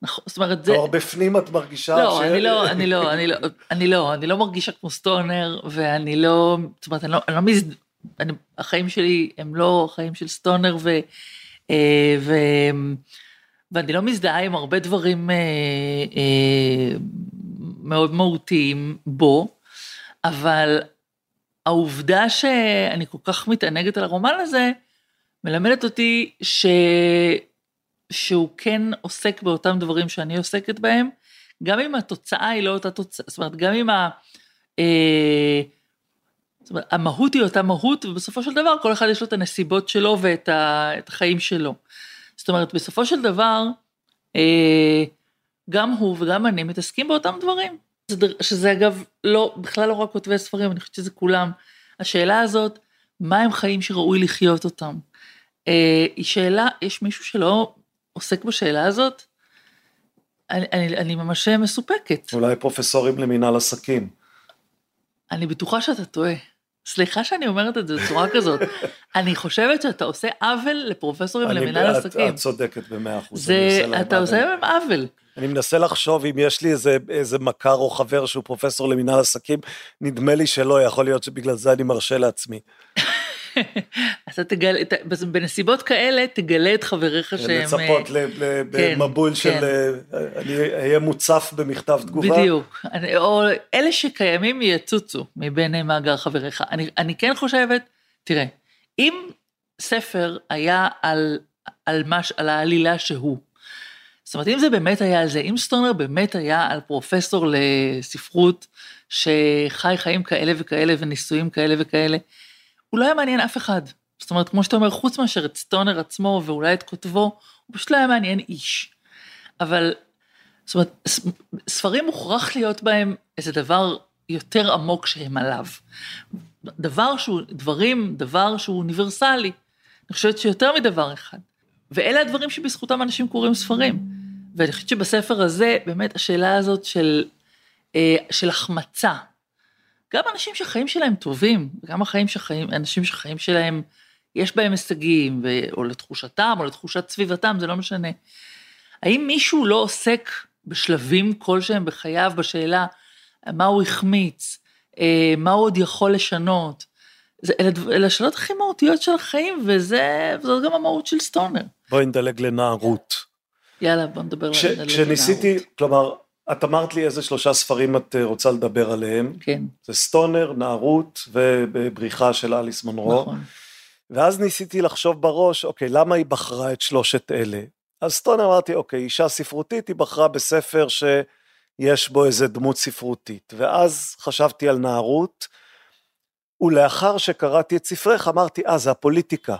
נכון, זאת אומרת, זה... כלומר, בפנים את מרגישה לא, אני לא, אני לא, אני לא, אני לא, אני לא מרגישה כמו סטונר, ואני לא, זאת אומרת, אני לא, אני לא מז... אני, החיים שלי הם לא חיים של סטונר, ו, אה, ו, ואני לא מזדהה עם הרבה דברים אה, אה, מאוד מהותיים בו, אבל העובדה שאני כל כך מתענגת על הרומן הזה, מלמדת אותי ש... שהוא כן עוסק באותם דברים שאני עוסקת בהם, גם אם התוצאה היא לא אותה תוצאה, זאת אומרת, גם אם ה... אה, זאת אומרת, המהות היא אותה מהות, ובסופו של דבר כל אחד יש לו את הנסיבות שלו ואת ה, החיים שלו. זאת אומרת, בסופו של דבר, אה, גם הוא וגם אני מתעסקים באותם דברים. שזה אגב לא, בכלל לא רק כותבי ספרים, אני חושבת שזה כולם. השאלה הזאת, מה הם חיים שראוי לחיות אותם? אה, היא שאלה, יש מישהו שלא עוסק בשאלה הזאת? אני, אני, אני ממש מסופקת. אולי פרופסורים למינהל עסקים. אני בטוחה שאתה טועה. סליחה שאני אומרת את זה בצורה כזאת. אני חושבת שאתה עושה עוול לפרופסורים למינהל עסקים. את צודקת במאה אחוז. אתה עושה להם עוול. אני מנסה לחשוב אם יש לי איזה, איזה מכר או חבר שהוא פרופסור למינהל עסקים, נדמה לי שלא, יכול להיות שבגלל זה אני מרשה לעצמי. אתה תגלה, בנסיבות כאלה תגלה את חבריך שהם... לצפות במבול כן, של... כן. אני אהיה מוצף במכתב תגובה. בדיוק. או אלה שקיימים יצוצו מבין מאגר חבריך. אני, אני כן חושבת, תראה, אם ספר היה על, על, מש, על העלילה שהוא, זאת אומרת, אם זה באמת היה על זה, אם סטונר באמת היה על פרופסור לספרות שחי חיים כאלה וכאלה וניסויים כאלה וכאלה, הוא לא היה מעניין אף אחד. זאת אומרת, כמו שאתה אומר, חוץ מאשר את סטונר עצמו ואולי את כותבו, הוא פשוט לא היה מעניין איש. אבל, זאת אומרת, ספרים מוכרח להיות בהם איזה דבר יותר עמוק שהם עליו. דבר שהוא, דברים, דבר שהוא אוניברסלי. אני חושבת שיותר מדבר אחד. ואלה הדברים שבזכותם אנשים קוראים ספרים. ואני חושבת שבספר הזה, באמת השאלה הזאת של, אה, של החמצה, גם אנשים שחיים שלהם טובים, גם החיים שחיים, אנשים שחיים שלהם, יש בהם הישגים, ו... או לתחושתם, או לתחושת סביבתם, זה לא משנה. האם מישהו לא עוסק בשלבים כלשהם בחייו בשאלה מה הוא החמיץ, אה, מה הוא עוד יכול לשנות? זה, אלה, אלה השאלות הכי מהותיות של החיים, וזה, וזאת גם המהות של סטונר. בואי נדלג לנערות. יאללה, בוא נדבר על לנערות. כשניסיתי, כלומר, את אמרת לי איזה שלושה ספרים את אה, רוצה לדבר עליהם. כן. זה סטונר, נערות ובריחה של אליס מונרו. נכון. ואז ניסיתי לחשוב בראש, אוקיי, למה היא בחרה את שלושת אלה? אז סטונר אמרתי, אוקיי, אישה ספרותית, היא בחרה בספר שיש בו איזה דמות ספרותית. ואז חשבתי על נערות, ולאחר שקראתי את ספרך אמרתי, אה, זה הפוליטיקה.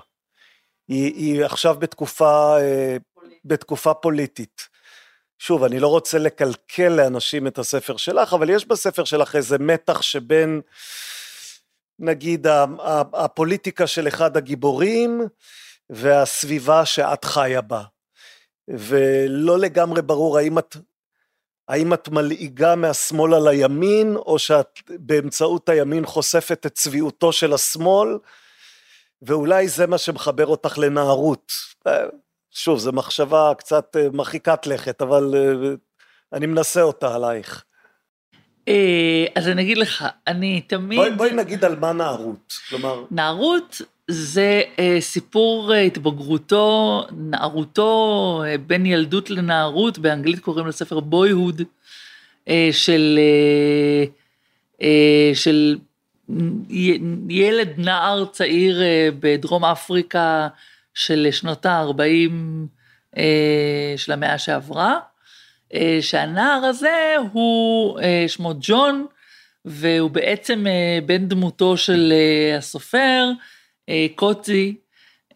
היא, היא עכשיו בתקופה, אה, בתקופה פוליטית. שוב, אני לא רוצה לקלקל לאנשים את הספר שלך, אבל יש בספר שלך איזה מתח שבין, נגיד, הפוליטיקה של אחד הגיבורים והסביבה שאת חיה בה. ולא לגמרי ברור האם את, האם את מלעיגה מהשמאל על הימין, או שאת באמצעות הימין חושפת את צביעותו של השמאל, ואולי זה מה שמחבר אותך לנערות. שוב, זו מחשבה קצת אה, מרחיקת לכת, אבל אה, אני מנסה אותה עלייך. אה, אז אני אגיד לך, אני תמיד... בואי, בואי נגיד על מה נערות, כלומר... נערות זה סיפור התבגרותו, נערותו, בין ילדות לנערות, באנגלית קוראים לספר בויהוד, של, של ילד נער צעיר בדרום אפריקה, של שנות ה-40 אה, של המאה שעברה, אה, שהנער הזה הוא אה, שמו ג'ון, והוא בעצם אה, בן דמותו של אה, הסופר, אה,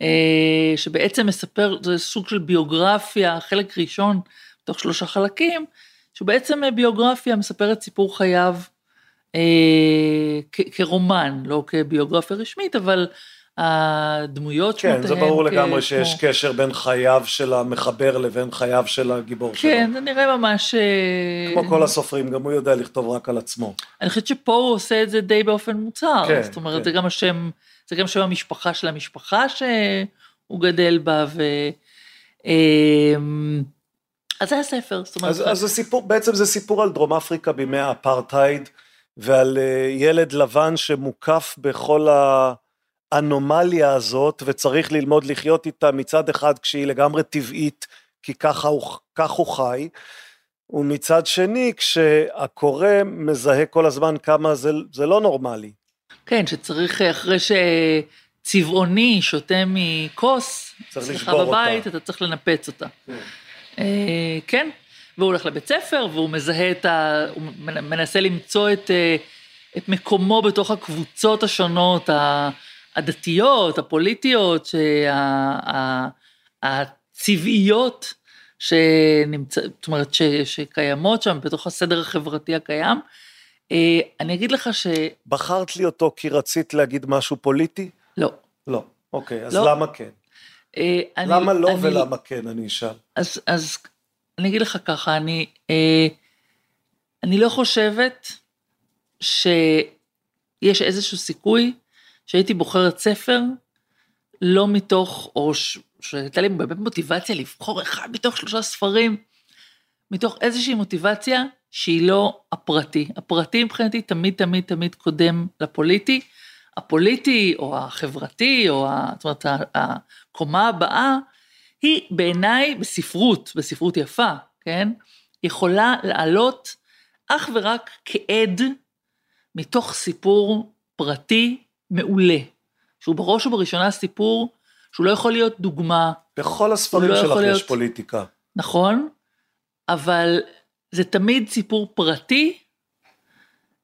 אה, שבעצם מספר, זה סוג של ביוגרפיה, חלק ראשון תוך שלושה חלקים, שהוא בעצם אה, ביוגרפיה, מספר את סיפור חייו אה, כרומן, לא כביוגרפיה רשמית, אבל הדמויות. כן, זה ברור לגמרי שיש כמו... קשר בין חייו של המחבר לבין חייו של הגיבור כן, שלו. כן, זה נראה ממש... אה, כמו כל הסופרים, גם הוא יודע לכתוב רק על עצמו. אני חושבת שפה הוא עושה את זה די באופן מוצהר. כן, זאת אומרת, כן. זה גם השם, זה גם שם המשפחה של המשפחה שהוא גדל בה, ו... אמ, אז זה הספר, זאת אומרת... אז, אז זה סיפור, בעצם זה סיפור על דרום אפריקה בימי האפרטהייד, ועל אה, ילד לבן שמוקף בכל ה... האנומליה הזאת, וצריך ללמוד לחיות איתה מצד אחד כשהיא לגמרי טבעית, כי ככה הוא, כך הוא חי, ומצד שני כשהקורא מזהה כל הזמן כמה זה, זה לא נורמלי. כן, שצריך אחרי שצבעוני שותה מכוס, צריך אצלך בבית, אותה. אתה צריך לנפץ אותה. אה, כן, והוא הולך לבית ספר והוא מזהה את ה... הוא מנ- מנסה למצוא את, אה, את מקומו בתוך הקבוצות השונות, ה- הדתיות, הפוליטיות, הצבעיות, שנמצא, זאת אומרת, ש, שקיימות שם בתוך הסדר החברתי הקיים. אה, אני אגיד לך שלא, בחרת לי אותו כי רצית להגיד משהו פוליטי? לא. אוקיי, אז לא. למה כן? אה, אני, למה לא אני, ולמה כן, אני אשאל. אז, אז אני אגיד לך ככה, אני, אה, אני לא חושבת שיש איזשהו סיכוי שהייתי בוחרת ספר לא מתוך, או ש- שהייתה לי באמת מוטיבציה לבחור אחד מתוך שלושה ספרים, מתוך איזושהי מוטיבציה שהיא לא הפרטי. הפרטי מבחינתי תמיד תמיד תמיד קודם לפוליטי. הפוליטי או החברתי, או ה, זאת אומרת, הקומה הבאה, היא בעיניי בספרות, בספרות יפה, כן? יכולה לעלות אך ורק כעד מתוך סיפור פרטי מעולה, שהוא בראש ובראשונה סיפור שהוא לא יכול להיות דוגמה, בכל הספרים לא שלך יכול יש להיות- פוליטיקה. נכון? אבל זה תמיד סיפור פרטי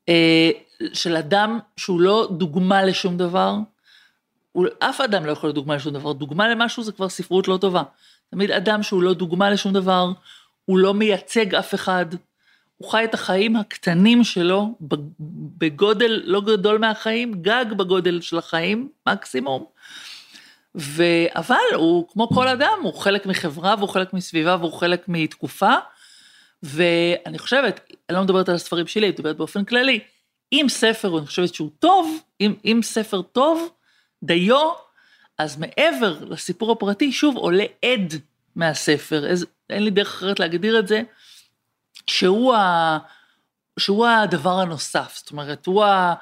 אה, של אדם שהוא לא דוגמה לשום דבר. אף אדם לא יכול להיות דוגמה לשום דבר. דוגמה למשהו זה כבר ספרות לא טובה. תמיד אדם שהוא לא דוגמה לשום דבר, הוא לא מייצג אף אחד, הוא חי את החיים הקטנים שלו בגודל לא גדול מהחיים, גג בגודל של החיים, מקסימום. ו... אבל הוא, כמו כל אדם, הוא חלק מחברה והוא חלק מסביבה והוא חלק מתקופה. ואני חושבת, אני לא מדברת על הספרים שלי, אני מדברת באופן כללי, אם ספר, אני חושבת שהוא טוב, אם, אם ספר טוב, דיו, אז מעבר לסיפור הפרטי, שוב עולה עד מהספר, אין לי דרך אחרת להגדיר את זה, שהוא, ה, שהוא הדבר הנוסף, זאת אומרת, הוא ה,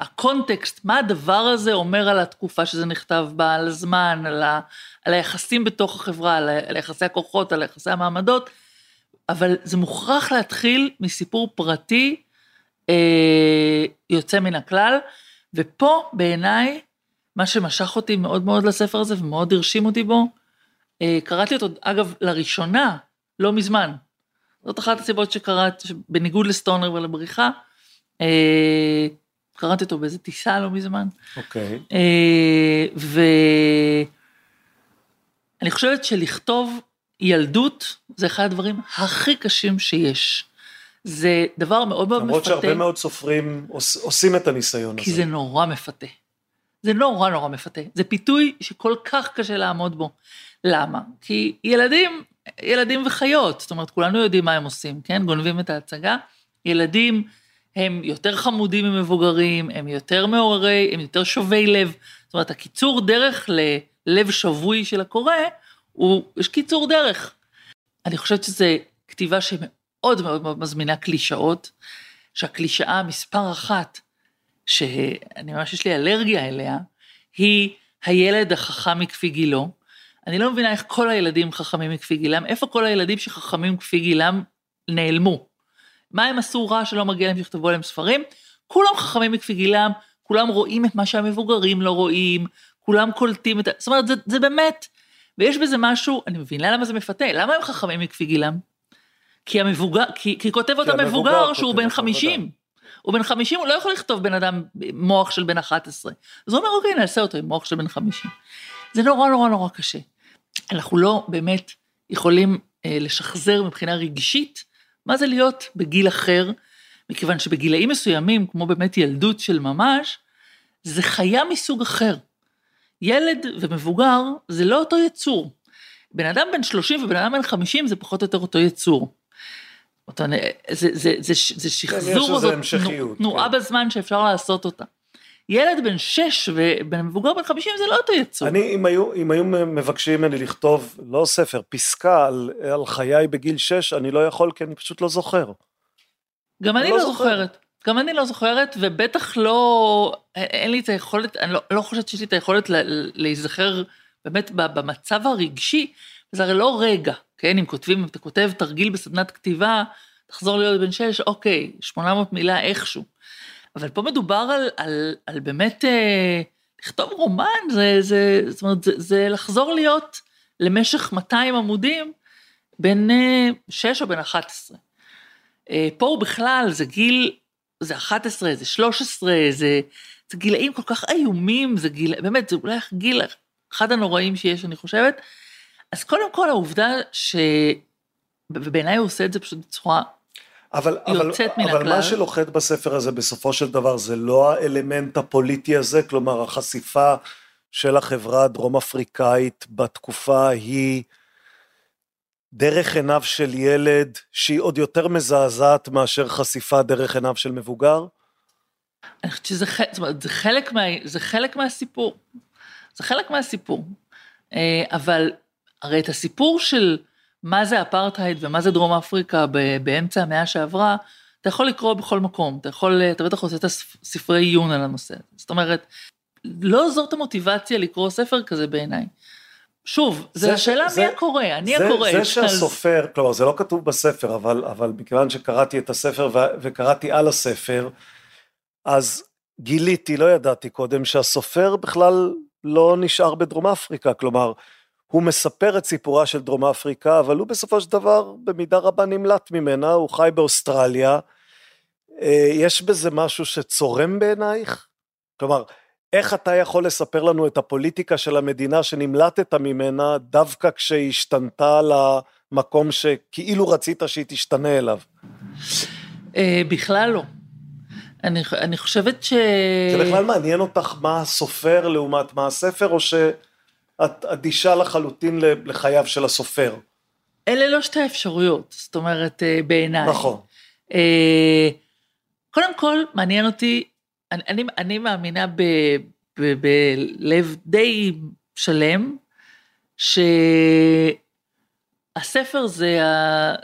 הקונטקסט, מה הדבר הזה אומר על התקופה שזה נכתב בה, על הזמן, על, ה, על היחסים בתוך החברה, על, ה, על יחסי הכוחות, על יחסי המעמדות, אבל זה מוכרח להתחיל מסיפור פרטי אה, יוצא מן הכלל, ופה בעיניי, מה שמשך אותי מאוד מאוד לספר הזה ומאוד הרשים אותי בו, אה, קראתי אותו, אגב, לראשונה, לא מזמן. זאת אחת הסיבות שקראתי, בניגוד לסטונר ולבריחה, אה, קראתי אותו באיזה טיסה לא מזמן. אוקיי. אה, ואני חושבת שלכתוב ילדות זה אחד הדברים הכי קשים שיש. זה דבר מאוד מאוד למרות מפתה, שהרבה מאוד סופרים עוש- עושים את הניסיון הזה. כי זה נורא מפתה. זה נורא נורא מפתה. זה פיתוי שכל כך קשה לעמוד בו. למה? כי ילדים, ילדים וחיות, זאת אומרת, כולנו יודעים מה הם עושים, כן? גונבים את ההצגה. ילדים הם יותר חמודים ממבוגרים, הם יותר מעוררי, הם יותר שובי לב. זאת אומרת, הקיצור דרך ללב שבוי של הקורא, הוא, יש קיצור דרך. אני חושבת שזו כתיבה שמאוד מאוד מאוד מזמינה קלישאות, שהקלישאה מספר אחת, שאני ממש יש לי אלרגיה אליה, היא הילד החכם מכפי גילו. אני לא מבינה איך כל הילדים חכמים מכפי גילם, איפה כל הילדים שחכמים כפי גילם נעלמו? מה הם עשו רע שלא מגיע להם שיכתבו עליהם ספרים? כולם חכמים מכפי גילם, כולם רואים את מה שהמבוגרים לא רואים, כולם קולטים את ה... זאת אומרת, זה, זה באמת, ויש בזה משהו, אני מבינה למה זה מפתה, למה הם חכמים מכפי גילם? כי המבוגר, כי, כי כותב אותם מבוגר שהוא בן אותם, 50. הוא בן 50, הוא לא יכול לכתוב בן אדם מוח של בן 11. אז הוא אומר, אוקיי, נעשה אותו עם מוח של בן 50. זה נורא נורא נורא קשה. אנחנו לא באמת יכולים אה, לשחזר מבחינה רגשית מה זה להיות בגיל אחר, מכיוון שבגילאים מסוימים, כמו באמת ילדות של ממש, זה חיה מסוג אחר. ילד ומבוגר זה לא אותו יצור. בן אדם בן 30 ובן אדם בן 50 זה פחות או יותר אותו יצור. אותו, זה, זה, זה, זה שחזור, כן, לזה זאת תנועה כן. בזמן שאפשר לעשות אותה. ילד בן 6 ובן מבוגר בן 50 זה לא אותו יצור. אני, אם היו, אם היו מבקשים ממני לכתוב, לא ספר, פסקה על, על חיי בגיל 6, אני לא יכול, כי אני פשוט לא זוכר. גם אני לא לא זוכר. זוכרת. גם אני לא זוכרת, ובטח לא, אין- לי את היכולת, אני לא, לא חושבת שיש לי את היכולת ל- להיזכר באמת במצב הרגשי, זה הרי לא רגע, כן? אם כותבים, אם אתה כותב תרגיל בסדנת כתיבה, תחזור להיות בן שש, אוקיי, 800 מילה איכשהו. אבל פה מדובר על, על, על באמת אה, לכתוב רומן, זה, זה, זאת אומרת, זה, זה לחזור להיות למשך 200 עמודים בין אה, 6 או בין 11. אה, פה הוא בכלל, זה גיל, זה 11, זה 13, זה, זה גילאים כל כך איומים, זה גיל, באמת, זה אולי גיל אחד הנוראים שיש, אני חושבת. אז קודם כל העובדה ש... ובעיניי הוא עושה את זה פשוט בצורה אבל, אבל, אבל. מה שלוחת בספר הזה בסופו של דבר זה לא האלמנט הפוליטי הזה, כלומר החשיפה של החברה הדרום אפריקאית בתקופה ההיא דרך עיניו של ילד שהיא עוד יותר מזעזעת מאשר חשיפה דרך עיניו של מבוגר? אני חושבת שזה זאת אומרת, זה חלק, מה, זה חלק מהסיפור. זה חלק מהסיפור. אה, אבל הרי את הסיפור של מה זה אפרטהייד ומה זה דרום אפריקה באמצע המאה שעברה, אתה יכול לקרוא בכל מקום, אתה יכול, אתה בטח עושה את הספרי עיון על הנושא. זאת אומרת, לא זאת המוטיבציה לקרוא ספר כזה בעיניי. שוב, זה- השאלה זה- מי הקורא, אני זה, הקורא. זה שהסופר, כלומר זה לא כתוב בספר, אבל, אבל מכיוון שקראתי את הספר וקראתי על הספר, אז גיליתי, לא ידעתי קודם, שהסופר בכלל לא נשאר בדרום אפריקה, כלומר, הוא מספר את סיפורה של דרום אפריקה, אבל הוא בסופו של דבר במידה רבה נמלט ממנה, הוא חי באוסטרליה. אה, יש בזה משהו שצורם בעינייך? כלומר, איך אתה יכול לספר לנו את הפוליטיקה של המדינה שנמלטת ממנה דווקא כשהיא השתנתה למקום שכאילו רצית שהיא תשתנה אליו? אה, בכלל לא. אני, אני חושבת ש... זה בכלל מעניין אותך מה הסופר לעומת מה הספר, או שאת אדישה לחלוטין לחייו של הסופר? אלה לא שתי האפשרויות, זאת אומרת, אה, בעיניי. נכון. אה, קודם כל, מעניין אותי, אני, אני, אני מאמינה בלב די שלם, שהספר זה, ה,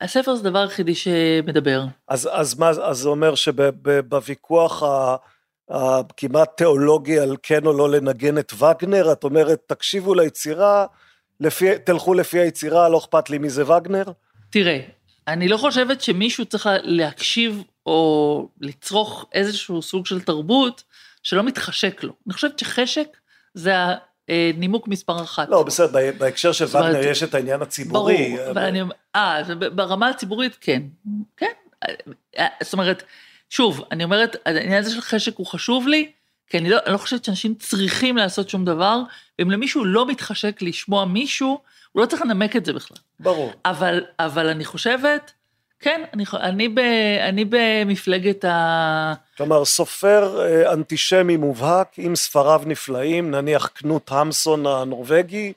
הספר זה הדבר היחידי שמדבר. אז, אז מה, אז זה אומר שבוויכוח הכמעט תיאולוגי על כן או לא לנגן את וגנר, את אומרת, תקשיבו ליצירה, לפי, תלכו לפי היצירה, לא אכפת לי מי זה וגנר? תראה, אני לא חושבת שמישהו צריך להקשיב או לצרוך איזשהו סוג של תרבות שלא מתחשק לו. אני חושבת שחשק זה הנימוק מספר אחת. לא, בסדר, בה- בהקשר של זאת אומרת, וגנר יש את העניין הציבורי. ברור, אבל אני אה, ברמה הציבורית כן, כן. אה, זאת אומרת, שוב, אני אומרת, העניין הזה של חשק הוא חשוב לי, כי אני לא, אני לא חושבת שאנשים צריכים לעשות שום דבר, ואם למישהו לא מתחשק לשמוע מישהו, הוא לא צריך לנמק את זה בכלל. ברור. אבל, אבל אני חושבת, כן, אני, אני, ב, אני במפלגת ה... כלומר, סופר אה, אנטישמי מובהק, עם ספריו נפלאים, נניח קנוט המסון הנורבגי,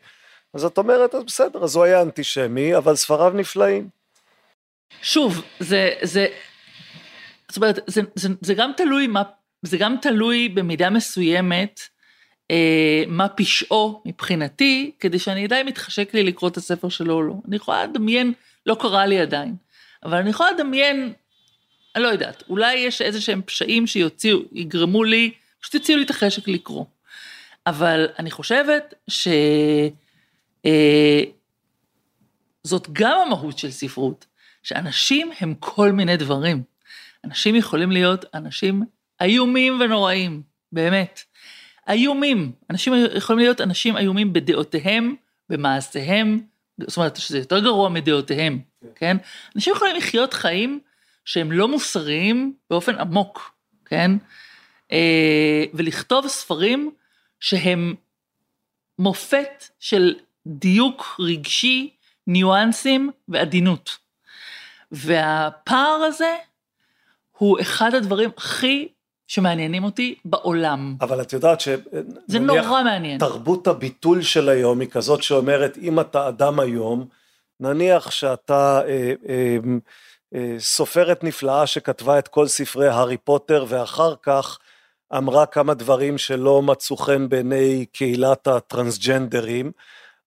אז את אומרת, אז בסדר, אז הוא היה אנטישמי, אבל ספריו נפלאים. שוב, זה, זה, זאת אומרת, זה, זה, זה גם תלוי מה, זה גם תלוי במידה מסוימת אה, מה פשעו מבחינתי, כדי שאני אם מתחשק לי לקרוא את הספר שלו או לא. אני יכולה לדמיין, לא קרה לי עדיין, אבל אני יכולה לדמיין, אני לא יודעת, אולי יש איזה שהם פשעים שיוציאו, יגרמו לי, פשוט יוציאו לי את החשק לקרוא. אבל אני חושבת ש... אה, זאת גם המהות של ספרות, שאנשים הם כל מיני דברים. אנשים יכולים להיות אנשים איומים ונוראים, באמת. איומים. אנשים יכולים להיות אנשים איומים בדעותיהם, במעשיהם, זאת אומרת שזה יותר גרוע מדעותיהם, כן? אנשים יכולים לחיות חיים שהם לא מוסריים באופן עמוק, כן? אה, ולכתוב ספרים שהם מופת של דיוק רגשי, ניואנסים ועדינות. והפער הזה הוא אחד הדברים הכי שמעניינים אותי בעולם. אבל את יודעת ש... זה נניח נורא מעניין. תרבות הביטול של היום היא כזאת שאומרת, אם אתה אדם היום, נניח שאתה אה, אה, אה, סופרת נפלאה שכתבה את כל ספרי הארי פוטר, ואחר כך אמרה כמה דברים שלא מצאו חן בעיני קהילת הטרנסג'נדרים,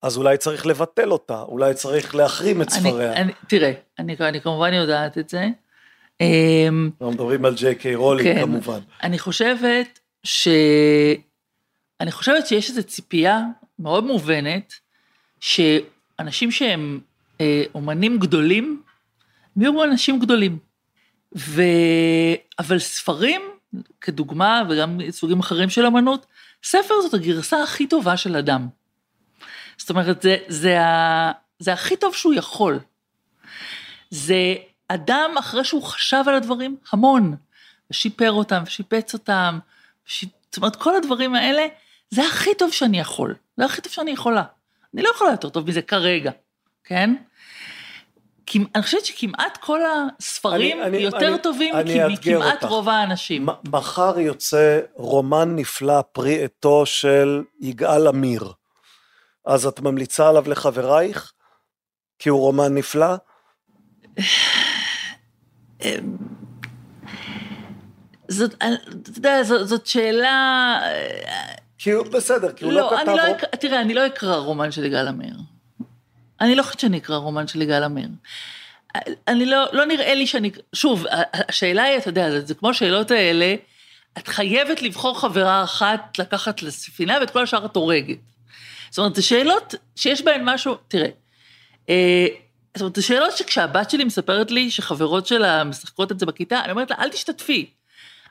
אז אולי צריך לבטל אותה, אולי צריך להחרים את אני, ספריה. אני, תראה, אני, אני כמובן יודעת את זה. אמ, אנחנו מדברים על ג'יי קיי רולינג כן. כמובן. אני חושבת ש... אני חושבת שיש איזו ציפייה מאוד מובנת, שאנשים שהם אה, אומנים גדולים, הם יהיו אנשים גדולים. ו... אבל ספרים, כדוגמה, וגם סוגים אחרים של אמנות, ספר זאת הגרסה הכי טובה של אדם. זאת אומרת, זה, זה, ה... זה הכי טוב שהוא יכול. זה אדם, אחרי שהוא חשב על הדברים המון, ושיפר אותם, ושיפץ אותם, ש... זאת אומרת, כל הדברים האלה, זה הכי טוב שאני יכול, זה הכי טוב שאני יכולה. אני לא יכולה יותר טוב מזה כרגע, כן? אני חושבת שכמעט כל הספרים אני, יותר אני, טובים מכמעט אותך. רוב האנשים. מחר יוצא רומן נפלא פרי עטו של יגאל עמיר. אז את ממליצה עליו לחברייך? כי הוא רומן נפלא? זאת, אתה יודע, זאת, זאת שאלה... כי הוא בסדר, כי הוא לא, לא כתב... אני לא, תראה, אני לא אקרא רומן של יגאל עמיר. אני לא חושבת שאני אקרא רומן של יגאל עמיר. אני לא, לא נראה לי שאני, שוב, השאלה היא, אתה יודע, זה, זה כמו השאלות האלה, את חייבת לבחור חברה אחת לקחת לספינה ואת כל השאר את הורגת. זאת אומרת, זה שאלות שיש בהן משהו, תראה, אה, זאת אומרת, זה שאלות שכשהבת שלי מספרת לי שחברות שלה משחקות את זה בכיתה, אני אומרת לה, אל תשתתפי.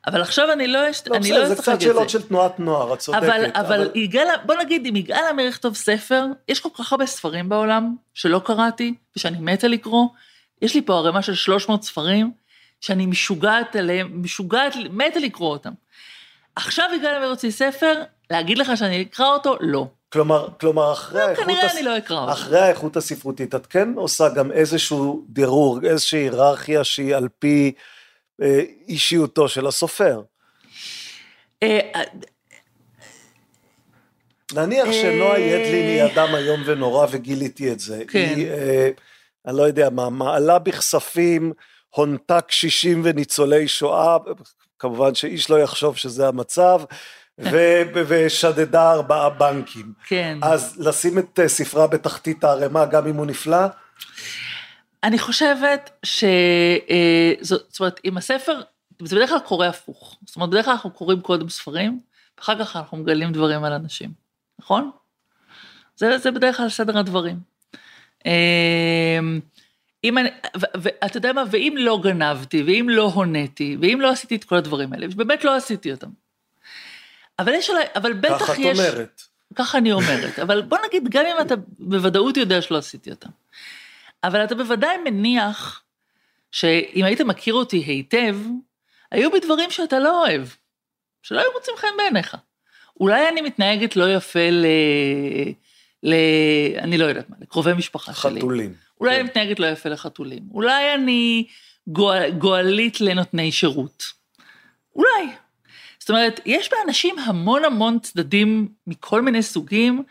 אבל עכשיו אני לא אשת... לא, אני לא אשחק את זה. זה קצת שאלות של תנועת נוער, את צודקת. אבל, אבל, אבל... יגאל, בוא נגיד, אם יגאל עמיר יכתוב ספר, יש כל כך הרבה ספרים בעולם שלא קראתי, ושאני מתה לקרוא. יש לי פה ערימה של 300 ספרים, שאני משוגעת עליהם, משוגעת, מתה לקרוא אותם. עכשיו יגאל עמיר הוציא ספר, להגיד לך שאני אקרא אותו? לא. כלומר, כלומר אחרי, לא, האיכות, הס... לא אחרי האיכות הספרותית, את כן עושה גם איזשהו דירוג, איזושהי היררכיה שהיא על פי אה, אישיותו של הסופר. אה, נניח אה, שנועה ידלין היא אדם איום ונורא וגיליתי את זה. כן. היא, אני לא יודע מה, מעלה בכספים, הונתה קשישים וניצולי שואה, כמובן שאיש לא יחשוב שזה המצב, ושדדה ארבעה בנקים. כן. אז לשים את ספרה בתחתית הערימה, גם אם הוא נפלא? אני חושבת ש... אה, זאת אומרת, אם הספר, זה בדרך כלל קורה הפוך. זאת אומרת, בדרך כלל אנחנו קוראים קודם ספרים, ואחר כך אנחנו מגלים דברים על אנשים, נכון? זה, זה בדרך כלל סדר הדברים. אמ, אם אני, ואתה יודע מה, ואם לא גנבתי, ואם לא הוניתי, ואם לא עשיתי את כל הדברים האלה, ובאמת לא עשיתי אותם. אבל יש אולי, אבל בטח יש... ככה את אומרת. ככה אני אומרת, אבל בוא נגיד, גם אם אתה בוודאות יודע שלא עשיתי אותם. אבל אתה בוודאי מניח שאם היית מכיר אותי היטב, היו בי דברים שאתה לא אוהב, שלא היו מוצאים חן בעיניך. אולי אני מתנהגת לא יפה ל... ל... אני לא יודעת מה, לקרובי משפחה חתולים. שלי. חתולים. אולי כן. אני מתנהגת לא יפה לחתולים. אולי אני גואל, גואלית לנותני שירות. אולי. זאת אומרת, יש באנשים המון המון צדדים מכל מיני סוגים,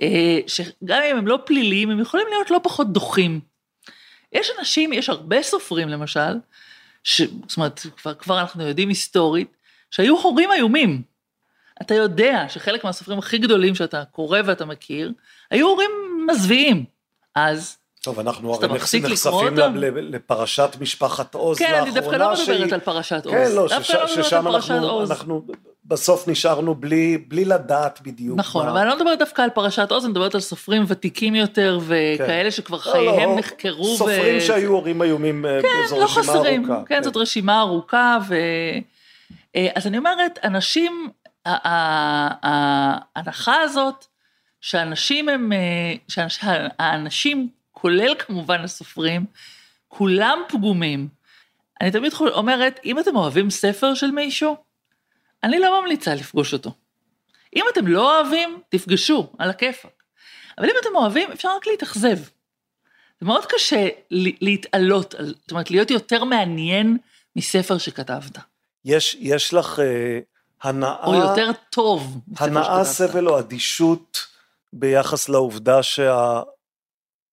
אה, שגם אם הם לא פליליים, הם יכולים להיות לא פחות דוחים. יש אנשים, יש הרבה סופרים למשל, ש, זאת אומרת, כבר, כבר אנחנו יודעים היסטורית, שהיו הורים איומים. אתה יודע שחלק מהסופרים הכי גדולים שאתה קורא ואתה מכיר, היו הורים מזוויעים. אז... טוב, אנחנו הרי נחשפים לפרשת משפחת עוז כן, לאחרונה. כן, אני דווקא לא מדברת. על פרשת עוז. כן, לא, שש, לא ששם אנחנו, בסוף נשארנו בלי, בלי לדעת בדיוק. נכון. אבל אני לא מדברת דווקא על פרשת עוז, אני מדברת על סופרים ותיקים יותר, וכאלה כן. שכבר לא, חייהם לא, נחקרו. סופרים. שהיו הורים איומים, אה, כן, זו לא רשימה חסרים, ארוכה. כן, כן, זאת רשימה ארוכה, ו... אה, אז אני אומרת, אנשים, ההנחה הזאת, שאנשים הם, אה, שהאנשים, כולל כמובן הסופרים, כולם פגומים. אני תמיד אומרת, אם אתם אוהבים ספר של מישהו, אני לא ממליצה לפגוש אותו. אם אתם לא אוהבים, תפגשו, על הכיפאק. אבל אם אתם אוהבים, אפשר רק להתאכזב. זה מאוד קשה להתעלות, זאת אומרת, להיות יותר מעניין מספר שכתבת. יש, יש לך אה, הנאה... או יותר טוב. הנאה, סבל או אדישות ביחס לעובדה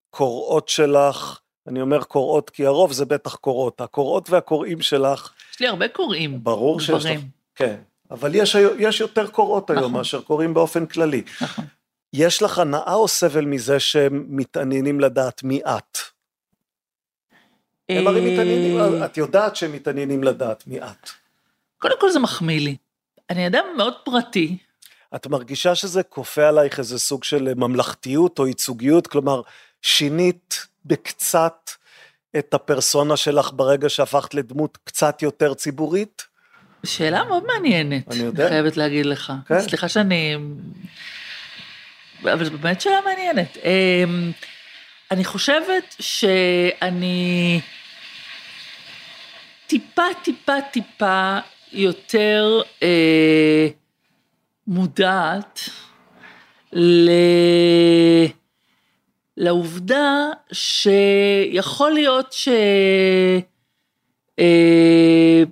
שהקוראות שלך, אני אומר קוראות כי הרוב זה בטח קוראות, הקוראות והקוראים שלך... יש לי הרבה קוראים. ברור שיש לך... כן. אבל יש, יש יותר היום נכון. מאשר קוראים באופן כללי. נכון. יש לך הנאה או סבל מזה שהם מתעניינים לדעת מי את? הם הרי מתעניינים, אה. את יודעת שהם מתעניינים לדעת מי את. קודם כל זה מחמיא לי. אני אדם מאוד פרטי. את מרגישה שזה כופה עלייך איזה סוג של ממלכתיות או ייצוגיות? כלומר, שינית בקצת את הפרסונה שלך ברגע שהפכת לדמות קצת יותר ציבורית? שאלה מאוד מעניינת. אני יודע. חייבת להגיד לך. כן. סליחה שאני... אבל זו באמת שאלה מעניינת. אמ, אני חושבת שאני טיפה, טיפה, טיפה יותר אה, מודעת ל... לעובדה שיכול להיות ש... אה,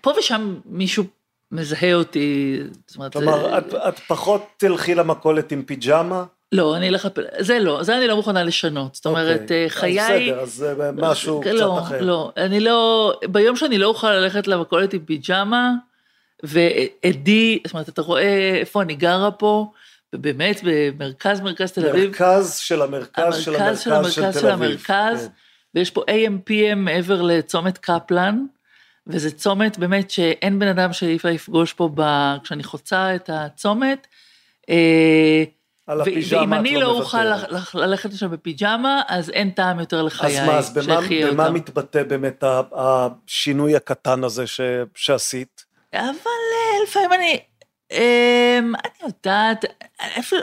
פה ושם מישהו מזהה אותי, זאת אומרת, כלומר, זה- את, את פחות תלכי למכולת עם פיג'מה? לא, אני אלך, זה לא, זה אני לא מוכנה לשנות, זאת אומרת, אוקיי. אה, אז חיי, בסדר, אז זה משהו קצת לא, אחר. לא, אני לא, ביום שאני לא אוכל ללכת למכולת עם פיג'מה, ועדי, זאת אומרת, אתה רואה איפה אני גרה פה, ובאמת במרכז מרכז תל אביב, מרכז של המרכז של המרכז של המרכז תל של אביב. המרכז, כן. ויש פה AM/PM מעבר לצומת קפלן, וזה צומת באמת שאין בן אדם שאי אפשר לפגוש פה ב... כשאני חוצה את הצומת. אה, על הפיג'מה ואם אני לא לא אוכל ללכת לשם בפיג'מה, אז אין טעם יותר לחיי. אז מה, אז במה, במה אותם. מתבטא באמת השינוי הקטן הזה ש, שעשית? אבל אה, לפעמים אני, אני יודעת, אפילו,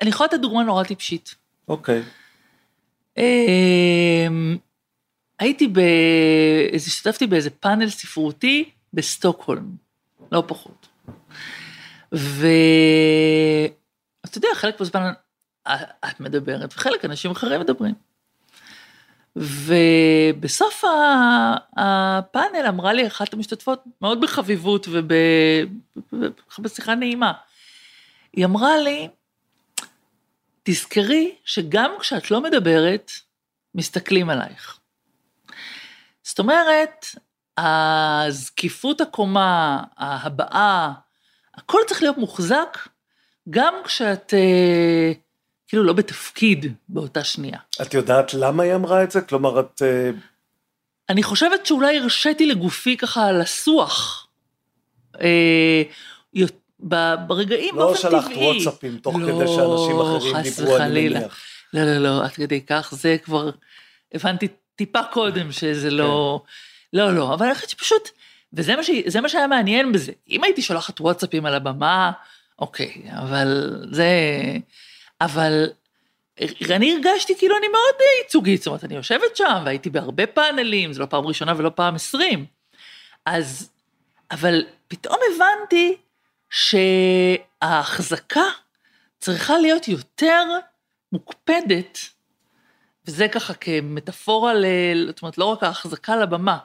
אני יכולה לתת דוגמה נורא טיפשית. אוקיי. אמ, הייתי ב... השתתפתי באיזה פאנל ספרותי בסטוקהולם, לא פחות. ואתה יודע, חלק בזמן את מדברת, וחלק אנשים אחרים מדברים. ובסוף הפאנל אמרה לי אחת המשתתפות, מאוד בחביבות ובשיחה נעימה, היא אמרה לי, תזכרי שגם כשאת לא מדברת, מסתכלים עלייך. זאת אומרת, הזקיפות הקומה, ההבעה, הכל צריך להיות מוחזק, גם כשאת אה, כאילו לא בתפקיד באותה שנייה. את יודעת למה היא אמרה את זה? כלומר, את... אה, אני חושבת שאולי הרשיתי לגופי ככה לסוח. אה, ברגעים לא באופן טבעי. שלחת וואטסאפים תוך לא, כדי שאנשים אחרים דיברו, אני. מניח. לא, לא, לא, עד כדי כך, זה כבר, הבנתי טיפה קודם שזה לא, כן. לא, לא, אבל אני חושבת שפשוט, וזה מה, ש, מה שהיה מעניין בזה. אם הייתי שולחת וואטסאפים על הבמה, אוקיי, אבל זה, אבל אני הרגשתי כאילו אני מאוד ייצוגית, זאת אומרת, אני יושבת שם, והייתי בהרבה פאנלים, זו לא פעם ראשונה ולא פעם עשרים. אז, אבל פתאום הבנתי שההחזקה צריכה להיות יותר מוקפדת, וזה ככה כמטאפורה, ל... זאת אומרת, לא רק ההחזקה לבמה,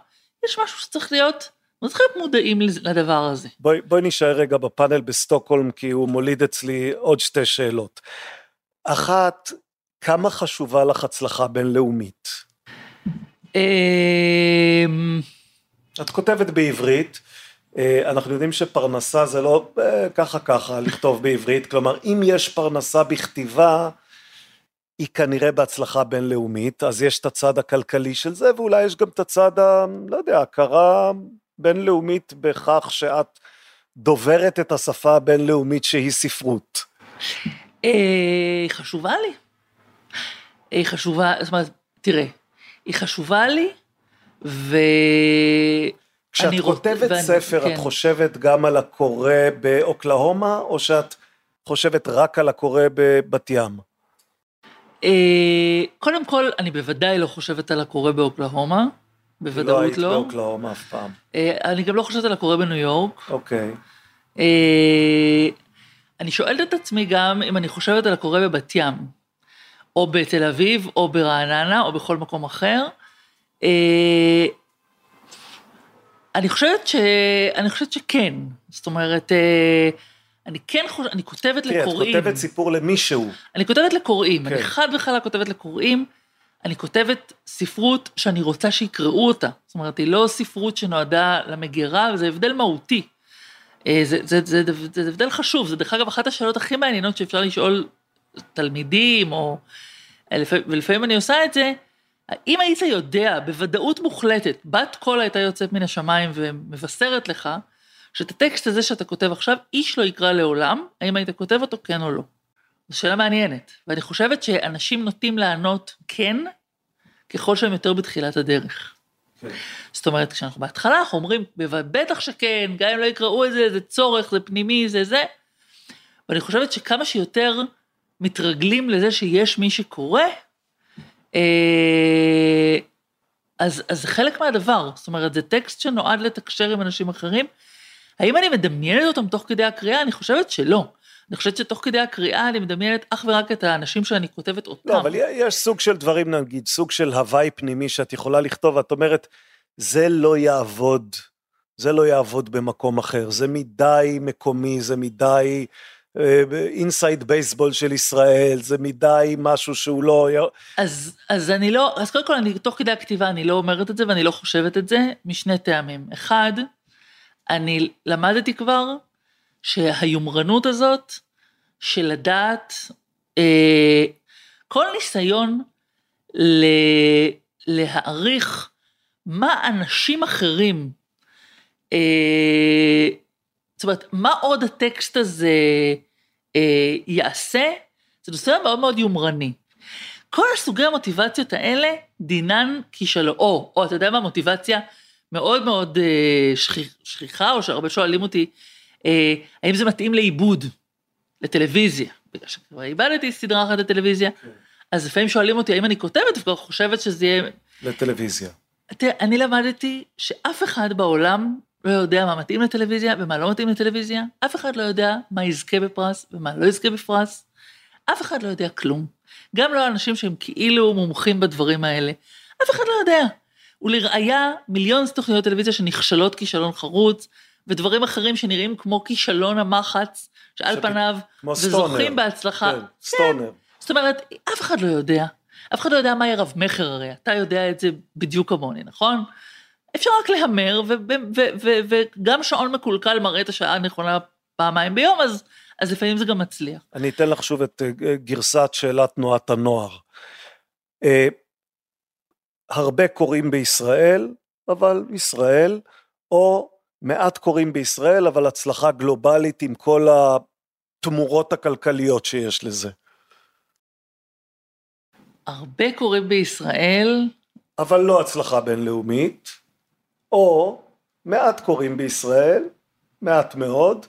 יש משהו שצריך להיות, צריך להיות מודעים לדבר הזה. בואי, בואי נישאר רגע בפאנל בסטוקהולם, כי הוא מוליד אצלי עוד שתי שאלות. אחת, כמה חשובה לך הצלחה בינלאומית? אמ, את כותבת בעברית, אה, אנחנו יודעים שפרנסה זה לא אה, ככה ככה לכתוב בעברית, כלומר אם יש פרנסה בכתיבה, היא כנראה בהצלחה בינלאומית, אז יש את הצד הכלכלי של זה, ואולי יש גם את הצד, ה, לא יודע, הכרה בינלאומית בכך שאת דוברת את השפה הבינלאומית שהיא ספרות. אה, היא חשובה לי. היא חשובה, זאת אומרת, תראה, היא חשובה לי, ו... כשאת רוצ- כותבת ואני- ספר, כן. את חושבת גם על הקורא באוקלהומה, או שאת חושבת רק על הקורא בבת ים? אה, קודם כל, אני בוודאי לא חושבת על הקורא באוקלהומה, לא בוודאות היית לא. באוקלהומה אף פעם. אה, אני גם לא חושבת על הקורא בניו יורק. אוקיי. אה, אני שואלת את עצמי גם אם אני חושבת על הקורא בבת ים, או בתל אביב, או ברעננה, או בכל מקום אחר. אה, אני חושבת ש... אני חושבת שכן. זאת אומרת, אה, אני כן חושבת, אני כותבת את לקוראים. כותבת סיפור למישהו. אני כותבת לקוראים, כן. אני חד וחלק כותבת לקוראים, אני כותבת ספרות שאני רוצה שיקראו אותה. זאת אומרת, היא לא ספרות שנועדה למגירה, וזה הבדל מהותי. אה, זה, זה, זה, זה, זה הבדל חשוב, זה דרך אגב אחת השאלות הכי מעניינות שאפשר לשאול תלמידים, או... לפ- ולפעמים אני עושה את זה, אם היית יודע בוודאות מוחלטת, בת קול הייתה יוצאת מן השמיים ומבשרת לך, שאת הטקסט הזה שאתה כותב עכשיו, איש לא יקרא לעולם, האם היית כותב אותו כן או לא. זו שאלה מעניינת, ואני חושבת שאנשים נוטים לענות כן, ככל שהם יותר בתחילת הדרך. כן. זאת אומרת, כשאנחנו בהתחלה, אנחנו אומרים, בטח שכן, גם אם לא יקראו את זה, זה צורך, זה פנימי, זה זה. ואני חושבת שכמה שיותר מתרגלים לזה שיש מי שקורא, אה, אז, אז זה חלק מהדבר. זאת אומרת, זה טקסט שנועד לתקשר עם אנשים אחרים. האם אני מדמיינת אותם תוך כדי הקריאה? אני חושבת שלא. אני חושבת שתוך כדי הקריאה אני מדמיינת אך ורק את האנשים שאני כותבת אותם. לא, אבל יש סוג של דברים, נגיד, סוג של הוואי פנימי שאת יכולה לכתוב, ואת אומרת, זה לא יעבוד, זה לא יעבוד במקום אחר, זה מדי מקומי, זה מדי אינסייד uh, בייסבול של ישראל, זה מדי משהו שהוא לא... אז, אז אני לא, אז קודם כל, אני, תוך כדי הכתיבה אני לא אומרת את זה ואני לא חושבת את זה, משני טעמים. אחד, אני למדתי כבר שהיומרנות הזאת של לדעת, אה, כל ניסיון ל, להעריך מה אנשים אחרים, אה, זאת אומרת, מה עוד הטקסט הזה אה, יעשה, זה נושא מאוד מאוד יומרני. כל הסוגי המוטיבציות האלה, דינן כישלון, או, או אתה יודע מה, מוטיבציה מאוד מאוד אה, שכיחה, או שהרבה שואלים אותי, אה, האם זה מתאים לעיבוד, לטלוויזיה, בגלל שכבר איבדתי סדרה אחת לטלוויזיה, כן. אז לפעמים שואלים אותי האם אני כותבת, וכבר חושבת שזה יהיה... לטלוויזיה. תראה, אני למדתי שאף אחד בעולם לא יודע מה מתאים לטלוויזיה ומה לא מתאים לטלוויזיה, אף אחד לא יודע מה יזכה בפרס ומה לא יזכה בפרס, אף אחד לא יודע כלום. גם לא אנשים שהם כאילו מומחים בדברים האלה, אף אחד לא יודע. ולראיה, מיליון תוכניות טלוויזיה שנכשלות כישלון חרוץ, ודברים אחרים שנראים כמו כישלון המחץ, שעל שפ... פניו, וזוכים בהצלחה. כן, סטונר. כן. זאת אומרת, אף אחד לא יודע. אף אחד לא יודע מה יהיה רב מכר הרי, אתה יודע את זה בדיוק כמוני, נכון? אפשר רק להמר, וגם שעון מקולקל מראה את השעה הנכונה פעמיים ביום, אז, אז לפעמים זה גם מצליח. אני אתן לך שוב את אה, גרסת שאלת תנועת הנוער. אה, הרבה קוראים בישראל, אבל ישראל, או מעט קוראים בישראל, אבל הצלחה גלובלית עם כל התמורות הכלכליות שיש לזה. הרבה קוראים בישראל. אבל לא הצלחה בינלאומית, או מעט קוראים בישראל, מעט מאוד,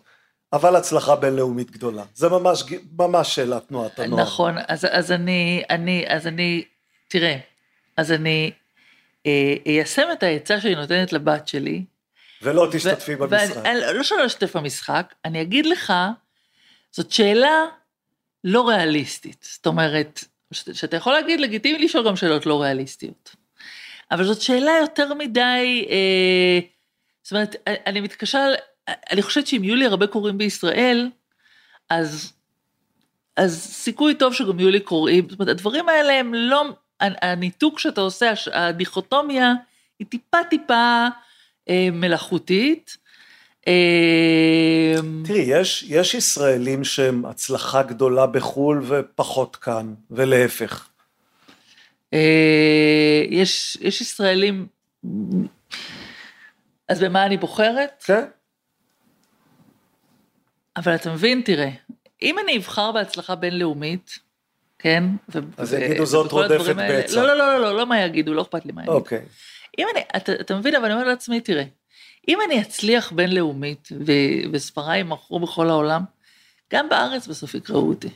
אבל הצלחה בינלאומית גדולה. זה ממש, ממש שאלת תנועת הנוער. נכון, אז, אז אני, אני, אז אני, תראה, אז אני אה, איישם את העצה שאני נותנת לבת שלי. ולא תשתתפי ו- במשחק. ואני, לא שלא אשתתף במשחק, אני אגיד לך, זאת שאלה לא ריאליסטית. זאת אומרת, שאתה יכול להגיד, לגיטימי לשאול גם שאלות לא ריאליסטיות. אבל זאת שאלה יותר מדי, אה, זאת אומרת, אני מתקשה, אני חושבת שאם יהיו לי הרבה קוראים בישראל, אז, אז סיכוי טוב שגם יהיו לי קוראים, זאת אומרת, הדברים האלה הם לא, הניתוק שאתה עושה, הדיכוטומיה, היא טיפה טיפה מלאכותית. אה, תראי, יש, יש ישראלים שהם הצלחה גדולה בחו"ל ופחות כאן, ולהפך. אה, יש, יש ישראלים, אז במה אני בוחרת? כן. אבל אתה מבין, תראה, אם אני אבחר בהצלחה בינלאומית, כן? אז יגידו זאת רודפת בצע. לא, לא, לא, לא, לא, לא מה יגידו, לא אכפת לי מה יגידו. אוקיי. אם אני, אתה, אתה מבין, אבל אני אומר לעצמי, תראה, אם אני אצליח בינלאומית, וספריי יימכרו בכל העולם, גם בארץ בסוף יקראו אותי.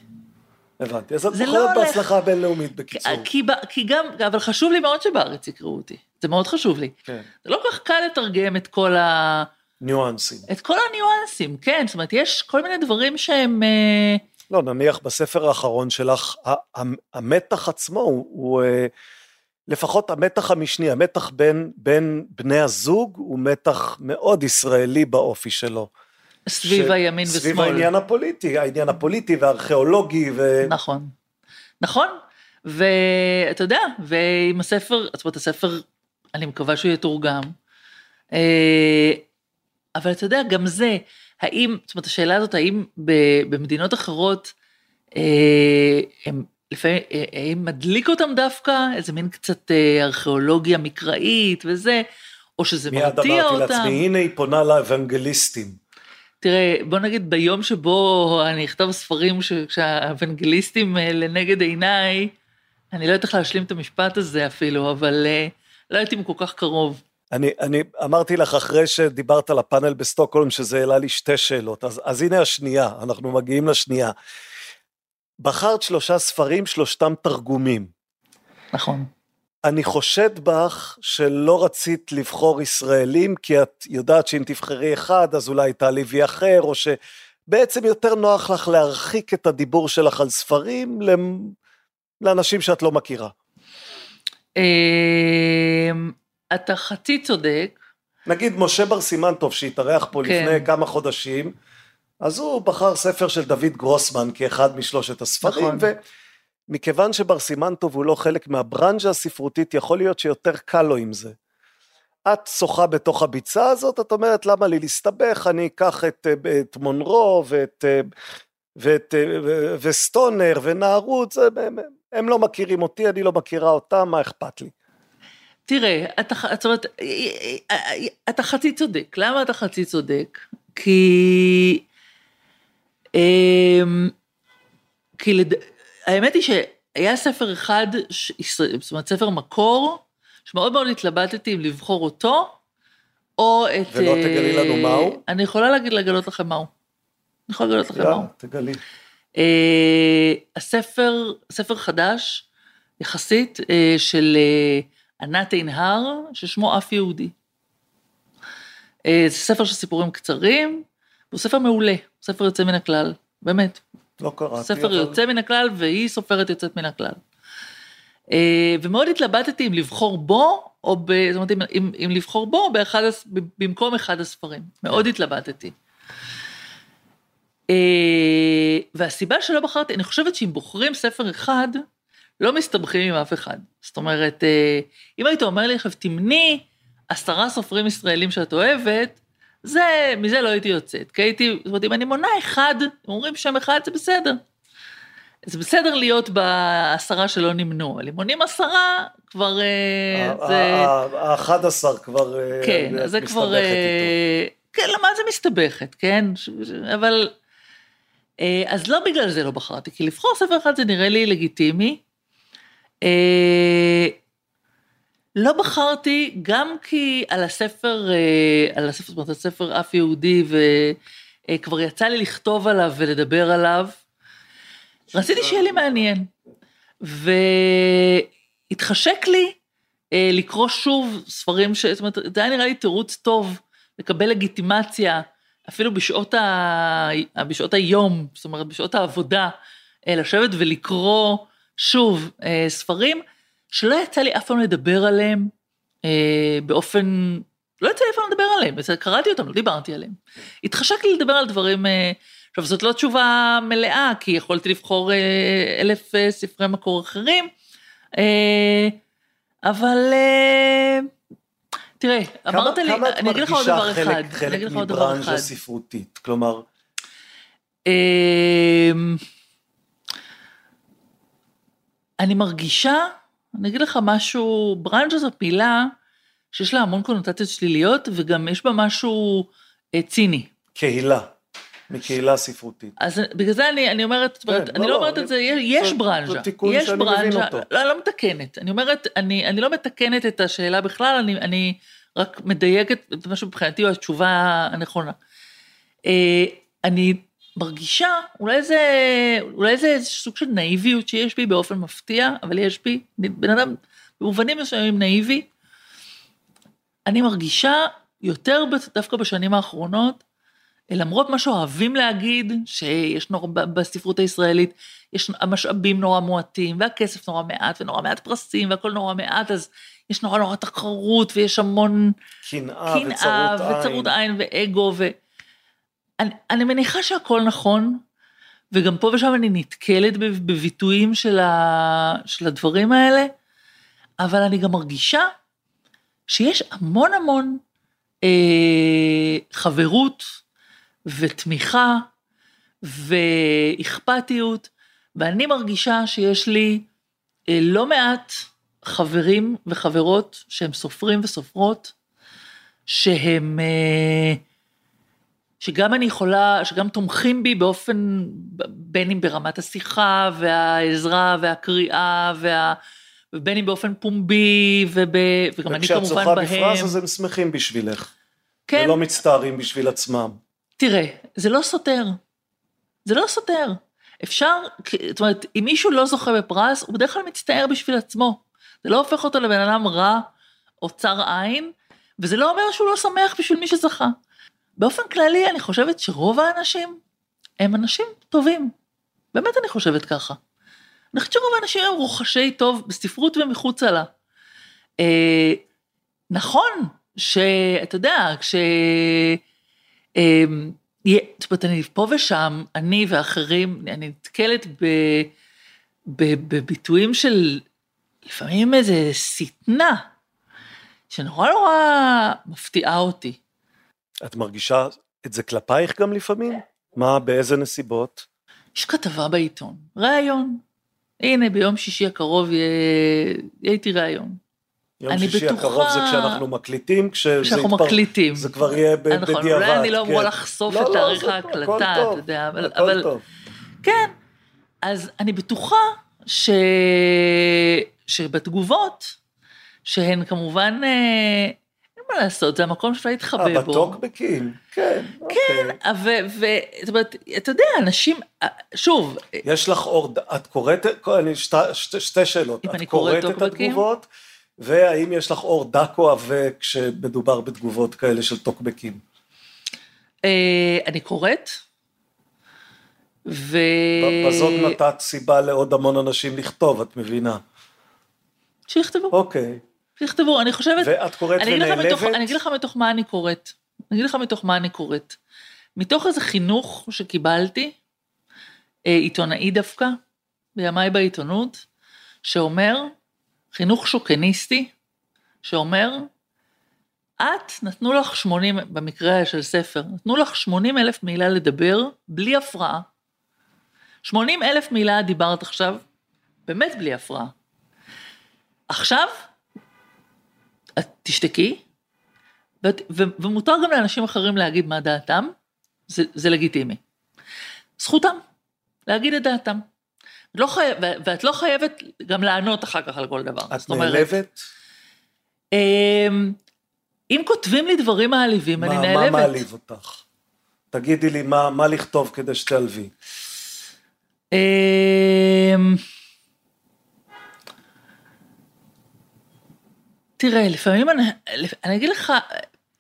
הבנתי, אז את בוחרת לא בהצלחה הבינלאומית בקיצור. כי, כי גם, אבל חשוב לי מאוד שבארץ יקראו אותי, זה מאוד חשוב לי. כן. זה לא כל כך קל לתרגם את כל ה... ניואנסים. את כל הניואנסים, כן, זאת אומרת, יש כל מיני דברים שהם... אה, לא, נניח בספר האחרון שלך, המתח עצמו הוא, הוא אה, לפחות המתח המשני, המתח בין, בין בני הזוג הוא מתח מאוד ישראלי באופי שלו. סביב ש... הימין סביב ושמאל. סביב העניין הפוליטי, העניין הפוליטי והארכיאולוגי. ו... נכון, נכון, ואתה יודע, ועם הספר, זאת אומרת הספר, אני מקווה שהוא יתורגם, אה, אבל אתה יודע, גם זה, האם, זאת אומרת השאלה הזאת, האם במדינות אחרות, אה, הם לפעמים, אה, האם מדליק אותם דווקא, איזה מין קצת ארכיאולוגיה מקראית וזה, או שזה מרתיע אותם. מיד אמרתי לעצמי, הנה היא פונה לאוונגליסטים. תראה, בוא נגיד ביום שבו אני אכתוב ספרים שהאוונגליסטים אה, לנגד עיניי, אני לא יודעת איך להשלים את המשפט הזה אפילו, אבל אה, לא הייתי כל כך קרוב. אני, אני אמרתי לך אחרי שדיברת על הפאנל בסטוקהולם, שזה העלה לי שתי שאלות, אז, אז הנה השנייה, אנחנו מגיעים לשנייה. בחרת שלושה ספרים, שלושתם תרגומים. נכון. אני חושד בך שלא רצית לבחור ישראלים, כי את יודעת שאם תבחרי אחד, אז אולי תעליבי אחר, או שבעצם יותר נוח לך להרחיק את הדיבור שלך על ספרים לאנשים שאת לא מכירה. אמ, אתה חצי צודק. נגיד משה בר סימנטוב שהתארח פה כן. לפני כמה חודשים, אז הוא בחר ספר של דוד גרוסמן כאחד משלושת הספרים, נכון. ומכיוון שבר סימנטוב הוא לא חלק מהברנז'ה הספרותית, יכול להיות שיותר קל לו עם זה. את שוחה בתוך הביצה הזאת, את אומרת למה לי להסתבך, אני אקח את, את מונרו ואת, ואת, וסטונר ונערות, הם, הם לא מכירים אותי, אני לא מכירה אותם, מה אכפת לי? תראה, אתה, זאת אומרת, אתה חצי צודק. למה אתה חצי צודק? כי... אמ, כי לד... האמת היא שהיה ספר אחד, ש... זאת אומרת, ספר מקור, שמאוד מאוד התלבטתי אם לבחור אותו, או את... ולא תגלי לנו אה, מהו? אני יכולה להגיד, לגלות לכם מהו. אני יכולה לגלות לכם מהו. תגלי. Uh, הספר, ספר חדש, יחסית, uh, של uh, ענת עינהר, ששמו אף יהודי. Uh, זה ספר של סיפורים קצרים, הוא ספר מעולה, ספר יוצא מן הכלל, באמת. לא קראתי. ספר אבל... יוצא מן הכלל, והיא סופרת יוצאת מן הכלל. Uh, ומאוד התלבטתי אם לבחור בו, או ב... זאת אומרת, אם, אם לבחור בו באחד, במקום אחד הספרים. מאוד התלבטתי. אה, והסיבה שלא בחרתי, אני חושבת שאם בוחרים ספר אחד, לא מסתבכים עם אף אחד. זאת אומרת, אה, אם היית אומר לי עכשיו, תמני עשרה סופרים ישראלים שאת אוהבת, זה, מזה לא הייתי יוצאת. כי הייתי, זאת אומרת, אם אני מונה אחד, אומרים שם אחד, זה בסדר. זה בסדר להיות בעשרה שלא נמנו, אבל אם מונים עשרה, כבר אה, זה... האחד עשר כבר כן, זה כבר... כן, למה זה מסתבכת, כן? אבל אה, אז לא בגלל זה לא בחרתי, כי לבחור ספר אחד זה נראה לי לגיטימי. אה, לא בחרתי גם כי על הספר, אה, על הספר, זאת אומרת, הספר אף יהודי, וכבר יצא לי לכתוב עליו ולדבר עליו. רציתי שיהיה לי מעניין. והתחשק לי לקרוא שוב ספרים ש... זאת אומרת, זה היה נראה לי תירוץ טוב לקבל לגיטימציה אפילו בשעות, ה... בשעות היום, זאת אומרת, בשעות העבודה, אה, לשבת ולקרוא שוב אה, ספרים, שלא יצא לי אף פעם לדבר עליהם אה, באופן, לא יצא לי אף פעם לדבר עליהם, קראתי אותם, לא דיברתי עליהם. התחשק לי לדבר על דברים, עכשיו זאת לא תשובה מלאה, כי יכולתי לבחור אלף ספרי מקור אחרים, אבל תראה, אמרת לי, אני אגיד לך עוד דבר אחד. כמה את מרגישה חלק מברנז'ה ספרותית? כלומר... אמ, אני מרגישה, אני אגיד לך משהו, ברנז'ה זו מילה שיש לה המון קונוטציות שליליות, וגם יש בה משהו אה, ציני. קהילה. מקהילה ספרותית. אז בגלל זה אני, אני אומרת, כן, אני לא, לא אומרת אני, את זה, יש זה. זה תיקון יש שאני ברנז'ה, מבין אותו. לא, אני לא מתקנת. אני אומרת, אני, אני לא מתקנת את השאלה בכלל, אני, אני רק מדייקת את מה שמבחינתי הוא התשובה הנכונה. אה, אני מרגישה, אולי זה, אולי זה סוג של נאיביות שיש בי באופן מפתיע, אבל יש בי, בן אדם במובנים מסוימים נאיבי. אני מרגישה יותר דווקא בשנים האחרונות, למרות מה שאוהבים להגיד, שיש נורא, בספרות הישראלית, יש המשאבים נורא מועטים, והכסף נורא מעט, ונורא מעט פרסים, והכל נורא מעט, אז יש נורא נורא תחרות, ויש המון קנאה וצרות עין. וצרות עין ואגו, ואני מניחה שהכל נכון, וגם פה ושם אני נתקלת בביטויים של, ה, של הדברים האלה, אבל אני גם מרגישה שיש המון המון אה, חברות, ותמיכה ואכפתיות, ואני מרגישה שיש לי אה, לא מעט חברים וחברות שהם סופרים וסופרות, שהם, אה, שגם אני יכולה, שגם תומכים בי באופן, בין אם ברמת השיחה והעזרה והקריאה וה... ובין אם באופן פומבי, וב... וגם אני כמובן בהם. וכשאת זוכה בפרס אז הם שמחים בשבילך. כן. ולא מצטערים בשביל עצמם. תראה, זה לא סותר. זה לא סותר. אפשר, זאת אומרת, אם מישהו לא זוכה בפרס, הוא בדרך כלל מצטער בשביל עצמו. זה לא הופך אותו לבן אדם רע או צר עין, וזה לא אומר שהוא לא שמח בשביל מי שזכה. באופן כללי, אני חושבת שרוב האנשים הם אנשים טובים. באמת אני חושבת ככה. אני חושבת שרוב האנשים הם רוחשי טוב בספרות ומחוצה לה. אה, נכון שאתה יודע, כש... אה, זאת אומרת, אני פה ושם, אני ואחרים, אני נתקלת ב, ב, בביטויים של לפעמים איזה שטנה, שנורא נורא מפתיעה אותי. את מרגישה את זה כלפייך גם לפעמים? מה, באיזה נסיבות? יש כתבה בעיתון, ראיון. הנה, ביום שישי הקרוב יהיה, יהיה איתי ראיון. יום שישי בטוחה... הקרוב זה כשאנחנו מקליטים, כשאנחנו יתפר... מקליטים. זה כבר יהיה ב... נכון, בדיעבד. אולי אני לא אמורה כן. לחשוף לא, את לא, תאריך לא, ההקלטה, אתה יודע, אבל... הכל אבל... טוב. כן, אז אני בטוחה ש... שבתגובות, שהן כמובן, אה, מה לעשות, זה המקום שאפשר להתחבא בו. אה, בטוקבקים, כן. כן, אוקיי. וזאת אומרת, אתה יודע, אנשים, אה, שוב... יש לך אור, את קוראת, אני, שתי, שתי, שתי שאלות. אם אני קוראת את התגובות, והאם יש לך אור דק או עבה כשמדובר בתגובות כאלה של טוקבקים? אני קוראת. ו... בזאת נתת סיבה לעוד המון אנשים לכתוב, את מבינה. שיכתבו. אוקיי. שיכתבו, אני חושבת... ואת קוראת ונעלבת? מתוך, אני אגיד לך מתוך מה אני קוראת. אני אגיד לך מתוך מה אני קוראת. מתוך איזה חינוך שקיבלתי, אה, עיתונאי דווקא, בימיי בעיתונות, שאומר, חינוך שוקניסטי, שאומר, את, נתנו לך 80, במקרה של ספר, נתנו לך 80 אלף מילה לדבר, בלי הפרעה. 80 אלף מילה דיברת עכשיו, באמת בלי הפרעה. עכשיו, את תשתקי, ואת, ו, ומותר גם לאנשים אחרים להגיד מה דעתם, זה, זה לגיטימי. זכותם להגיד את דעתם. לא חי... ואת לא חייבת גם לענות אחר כך על כל דבר. את נעלבת? אמ, אם כותבים לי דברים מעליבים, מה, אני נעלבת. מה מעליב אותך? תגידי לי מה, מה לכתוב כדי שתעלבי. תראה, לפעמים אני, אני אגיד לך,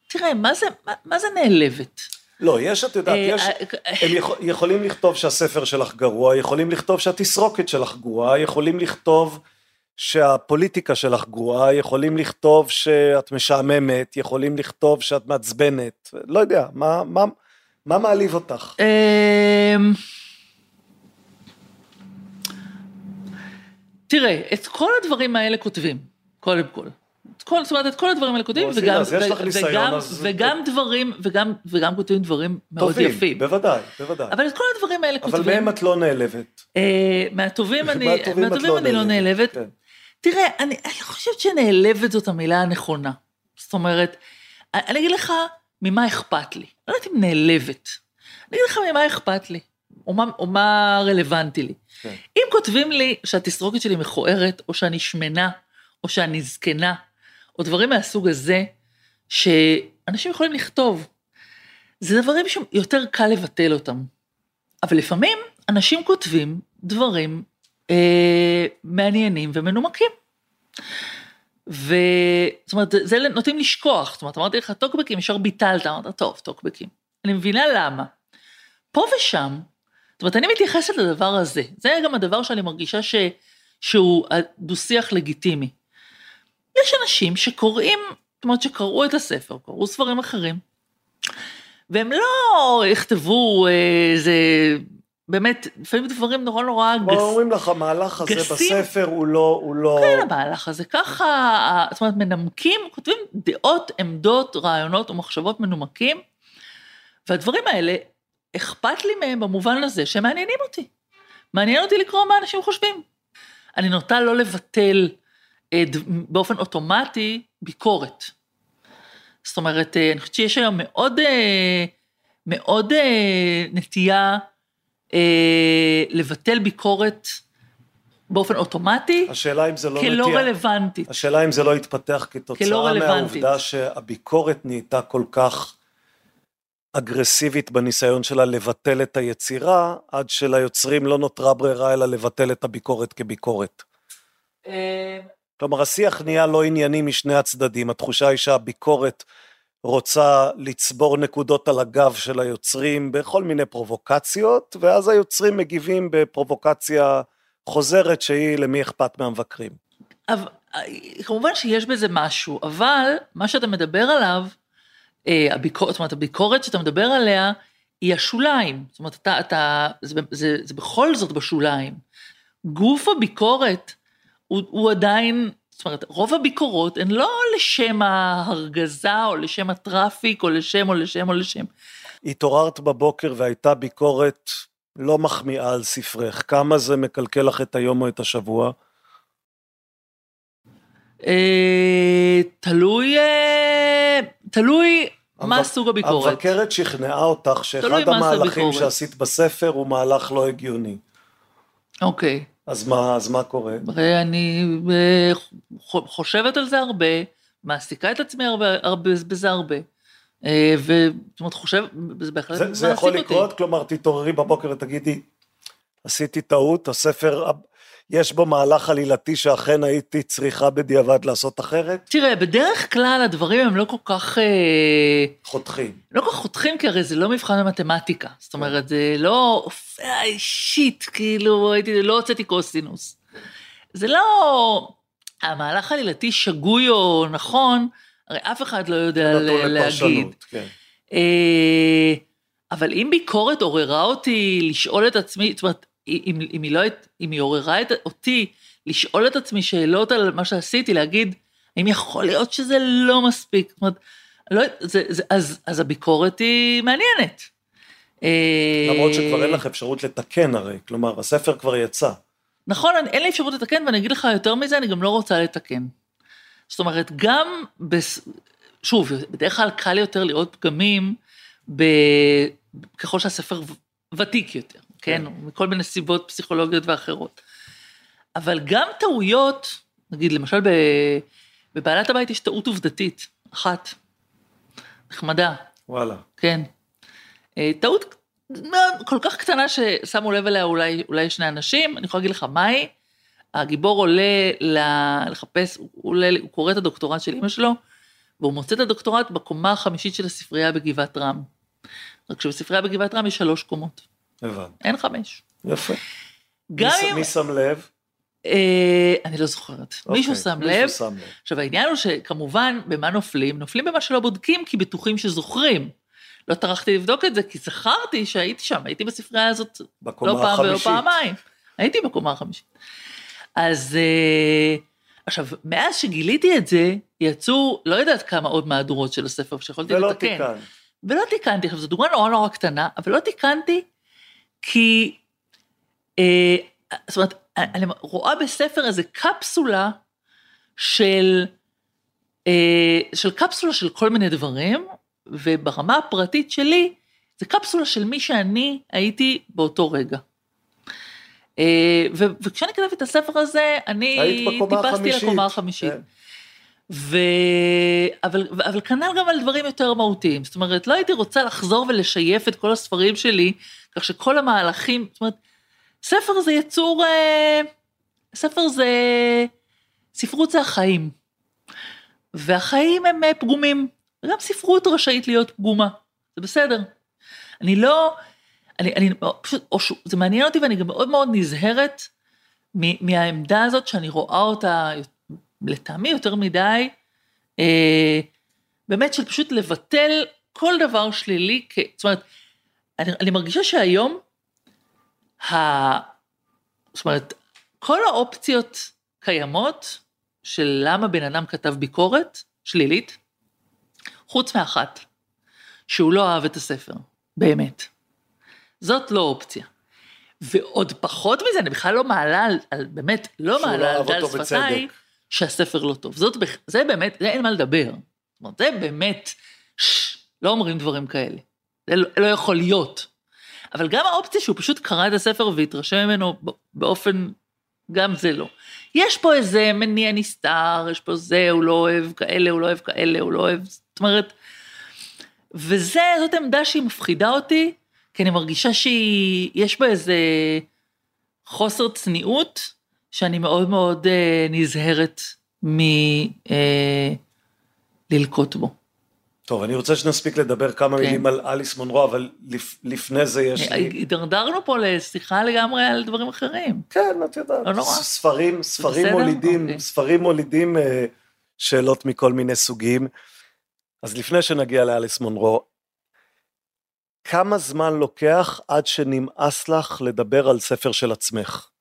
תראה, מה זה, מה, מה זה נעלבת? לא, יש, את יודעת, יש, אה, הם יכול, יכולים לכתוב שהספר שלך גרוע, יכולים לכתוב שהתסרוקת שלך גרועה, יכולים לכתוב שהפוליטיקה שלך גרועה, יכולים לכתוב שאת משעממת, יכולים לכתוב שאת מעצבנת, לא יודע, מה, מה, מה מעליב אותך? תראה, את כל הדברים האלה כותבים, קודם כל. כל, זאת אומרת, את כל הדברים האלה כותבים, וגם, אז יש לך ניסיון, וגם, אז... וגם דברים, וגם, וגם כותבים דברים מאוד טובים, יפים. בוודאי, בוודאי. אבל את כל הדברים האלה כותבים... אבל מהם את לא נעלבת. אה, מהטובים אני, מהטובים מהטובים לא אני לא נעלבת. כן. תראה, אני, אני חושבת שנעלבת זאת המילה הנכונה. זאת אומרת, אני אגיד לך ממה אכפת לי. לא יודעת אם נעלבת. אני אגיד לך ממה אכפת לי, או מה, או מה רלוונטי לי. כן. אם כותבים לי שהתסרוקת שלי מכוערת, או שאני שמנה, או שאני זקנה, או דברים מהסוג הזה, שאנשים יכולים לכתוב. זה דברים שיותר קל לבטל אותם. אבל לפעמים אנשים כותבים דברים אה, מעניינים ומנומקים. וזאת אומרת, זה נוטים לשכוח, זאת אומרת, אמרתי לך טוקבקים, ישר ביטלת, אמרת, טוב, טוקבקים. אני מבינה למה. פה ושם, זאת אומרת, אני מתייחסת לדבר הזה, זה גם הדבר שאני מרגישה ש, שהוא דו-שיח לגיטימי. יש אנשים שקוראים, זאת אומרת, שקראו את הספר, קראו ספרים אחרים, והם לא יכתבו איזה באמת, לפעמים דברים נורא נורא גס... אומרים לך, המהלך הזה גסים. בספר הוא לא, הוא לא... כן, המהלך הזה ככה, זאת אומרת, מנמקים, כותבים דעות, עמדות, רעיונות ומחשבות מנומקים, והדברים האלה, אכפת לי מהם במובן הזה שהם מעניינים אותי. מעניין אותי לקרוא מה אנשים חושבים. אני נוטה לא לבטל אה, באופן אוטומטי ביקורת. זאת אומרת, אה, אני חושבת שיש היום מאוד... אה, מאוד אה, נטייה אה, לבטל ביקורת באופן אוטומטי, השאלה אם זה לא כלא נטייה. רלוונטית. השאלה אם זה לא התפתח כתוצאה. מהעובדה שהביקורת נהייתה כל כך אגרסיבית בניסיון שלה לבטל את היצירה, עד שליוצרים לא נותרה ברירה אלא לבטל את הביקורת כביקורת. כלומר, השיח נהיה לא ענייני משני הצדדים, התחושה היא שהביקורת רוצה לצבור נקודות על הגב של היוצרים בכל מיני פרובוקציות, ואז היוצרים מגיבים בפרובוקציה חוזרת שהיא למי אכפת מהמבקרים. אבל, כמובן שיש בזה משהו, אבל מה שאתה מדבר עליו, אה, הביקורת, זאת אומרת, הביקורת שאתה מדבר עליה, היא השוליים. זאת אומרת, אתה, אתה, זה, זה, זה בכל זאת בשוליים. גוף הביקורת הוא, הוא עדיין, זאת אומרת, רוב הביקורות הן לא לשם ההרגזה, או לשם הטראפיק, או לשם, או לשם, או לשם. התעוררת בבוקר והייתה ביקורת לא מחמיאה על ספרך, כמה זה מקלקל לך את היום או את השבוע? אה, תלוי, אה, תלוי מה סוג הביקורת. המבקרת שכנעה אותך שאחד המהלכים. שעשית בספר הוא מהלך לא הגיוני. אוקיי. אז מה, אז מה קורה? אני אה, חושבת על זה הרבה, מעסיקה את עצמי הרבה, הרבה, בזה הרבה. אה, וזאת אומרת, חושב, זה בהחלט זה, זה יכול מעסיק לקרות? אותי. כלומר, תתעוררי בבוקר ותגידי, עשיתי טעות, הספר, יש בו מהלך עלילתי שאכן הייתי צריכה בדיעבד לעשות אחרת? תראה, בדרך כלל הדברים הם לא כל כך, אה, חותכים. לא כל כך חותכים, כי הרי זה לא מבחן במתמטיקה. זאת אומרת, זה לא אישית, כאילו, הייתי, לא הוצאתי קוסינוס. זה לא... המהלך העלילתי שגוי או נכון, הרי אף אחד לא יודע להגיד. כן. אה, אבל אם ביקורת עוררה אותי לשאול את עצמי, זאת אומרת, אם, אם, היא, לא, אם היא עוררה את, אותי לשאול את עצמי שאלות על מה שעשיתי, להגיד, האם יכול להיות שזה לא מספיק? זאת אומרת, לא, זה, זה, אז, אז הביקורת היא מעניינת. אה, למרות שכבר אין לך אפשרות לתקן הרי, כלומר, הספר כבר יצא. נכון, אין לי אפשרות לתקן, ואני אגיד לך יותר מזה, אני גם לא רוצה לתקן. זאת אומרת, גם, בס... שוב, בדרך כלל קל יותר לראות פגמים ב... ככל שהספר ותיק יותר, כן? כן. מכל מיני סיבות פסיכולוגיות ואחרות. אבל גם טעויות, נגיד, למשל ב... בבעלת הבית יש טעות עובדתית, אחת, נחמדה, וואלה. כן. אה, טעות כל כך קטנה ששמו לב אליה אולי, אולי שני אנשים, אני יכולה להגיד לך מהי. הגיבור עולה לחפש, הוא, עולה, הוא קורא את הדוקטורט של אמא שלו, והוא מוצא את הדוקטורט בקומה החמישית של הספרייה בגבעת רם. רק שבספרייה בגבעת רם יש שלוש קומות, הבנתי. אין חמש. יפה. גם מי, אם... מי שם לב? אה, אני לא זוכרת. מישהו אוקיי, שם לב. מישהו שם לב. עכשיו העניין הוא שכמובן במה נופלים? נופלים במה שלא בודקים כי בטוחים שזוכרים. לא טרחתי לבדוק את זה כי זכרתי שהייתי שם, הייתי בספרייה הזאת לא פעם ולא. פעמיים. הייתי בקומה החמישית. אז אה, עכשיו, מאז שגיליתי את זה, יצאו לא יודעת כמה עוד מהדורות של הספר שיכולתי ולא לתקן. תיקן. ולא תיקנתי, עכשיו זו דוגמה נורא נורא קטנה, אבל לא תיקנתי כי, אה, זאת אומרת, אני רואה בספר איזה קפסולה של, אה, של קפסולה של כל מיני דברים, וברמה הפרטית שלי, זה קפסולה של מי שאני הייתי באותו רגע. אה, ו- וכשאני כתבתי את הספר הזה, אני טיפסתי. לקומה החמישית. כן. ו... אבל, אבל כנ"ל גם על דברים יותר מהותיים. זאת אומרת, לא הייתי רוצה לחזור ולשייף את כל הספרים שלי, כך שכל המהלכים, זאת אומרת, ספר זה יצור, אה, ספר זה, ספרות זה החיים. והחיים הם אה, פגומים, וגם ספרות רשאית להיות פגומה, זה בסדר. אני לא, אני, אני פשוט. זה מעניין אותי ואני גם מאוד מאוד נזהרת מהעמדה הזאת שאני רואה אותה לטעמי יותר מדי, אה, באמת של פשוט לבטל כל דבר שלילי, כ... זאת אומרת, אני, אני מרגישה שהיום, ה... זאת אומרת, כל האופציות קיימות של למה בן אדם כתב ביקורת שלילית, חוץ מאחת, שהוא לא אהב את הספר, באמת. זאת לא אופציה. ועוד פחות מזה, אני בכלל לא מעלה על, על באמת, לא שהוא מעלה לא על דל שפתיי. שהספר לא טוב. זאת, זה באמת, זה אין מה לדבר. זאת אומרת, זה באמת, שש, לא אומרים דברים כאלה. זה לא, לא יכול להיות. אבל גם האופציה שהוא פשוט קרא את הספר והתרשם ממנו באופן, גם זה לא. יש פה איזה מניע נסתר, יש פה זה, הוא לא אוהב כאלה, הוא לא אוהב כאלה, הוא לא אוהב, זאת אומרת, וזה, זאת עמדה שהיא מפחידה אותי, כי אני מרגישה שיש בה איזה חוסר צניעות, שאני מאוד מאוד אה, נזהרת מללקוט אה, בו. טוב, אני רוצה שנספיק לדבר כמה כן. מילים על אליס מונרו, אבל לפ, לפני זה יש לי... הידרדרנו פה לשיחה לגמרי על דברים אחרים. כן, את יודעת, לא נורא. ספרים, ספרים בסדר? מולידים, אוקיי. ספרים מולידים אה, שאלות מכל מיני סוגים. אז לפני שנגיע לאליס מונרו, כמה זמן לוקח עד שנמאס לך לדבר על ספר של עצמך?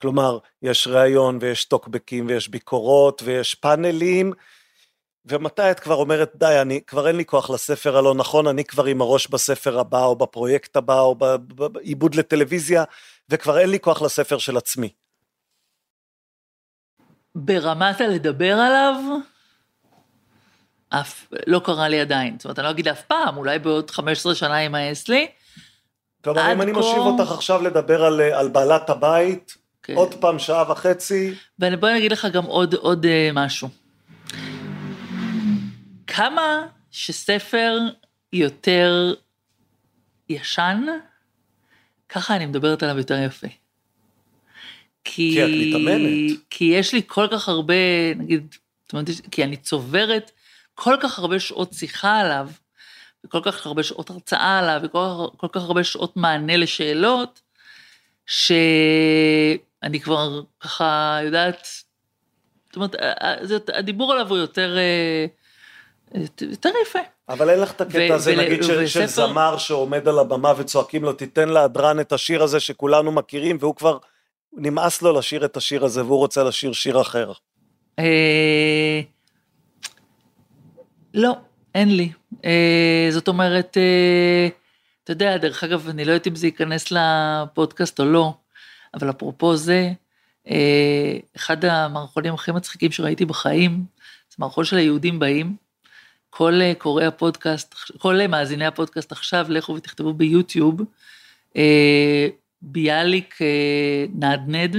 כלומר, יש ראיון ויש טוקבקים ויש ביקורות ויש פאנלים, ומתי את כבר אומרת, די, אני, כבר אין לי כוח לספר הלא נכון, אני כבר עם הראש בספר הבא, או בפרויקט הבא, או בעיבוד לטלוויזיה, וכבר אין לי כוח לספר של עצמי. ברמת הלדבר עליו, אף, לא קרה לי עדיין. זאת אומרת, אני לא אגיד אף פעם, אולי בעוד 15 שנה יימאס לי. כלומר, אם אני כה... מושיב אותך עכשיו לדבר על, על בעלת הבית, כן. עוד פעם שעה וחצי. ובוא אני אגיד לך גם עוד, עוד uh, משהו. כמה שספר יותר ישן, ככה אני מדברת עליו יותר יפה. כי, כי את מתאמנת. כי יש לי כל כך הרבה, נגיד, זאת אומרת, כי אני צוברת כל כך הרבה שעות שיחה עליו, וכל כך הרבה שעות הרצאה עליו, וכל כך הרבה שעות מענה לשאלות, שאני כבר ככה יודעת, זאת אומרת, הדיבור עליו הוא יותר... יותר יפה. אבל אין לך את הקטע הזה, נגיד, של, של זמר שעומד על הבמה וצועקים לו, תיתן להדרן את השיר הזה שכולנו מכירים, והוא כבר, נמאס לו לשיר את השיר הזה, והוא רוצה לשיר שיר אחר. אה, לא, אין לי. אה, זאת אומרת, אה, אתה יודע, דרך אגב, אני לא יודעת אם זה ייכנס לפודקאסט או לא, אבל אפרופו זה, אחד המערכונים הכי מצחיקים שראיתי בחיים, זה מערכון של היהודים באים, כל אה, קוראי הפודקאסט, כל אה, מאזיני הפודקאסט עכשיו, לכו ותכתבו ביוטיוב, אה, ביאליק נדנד,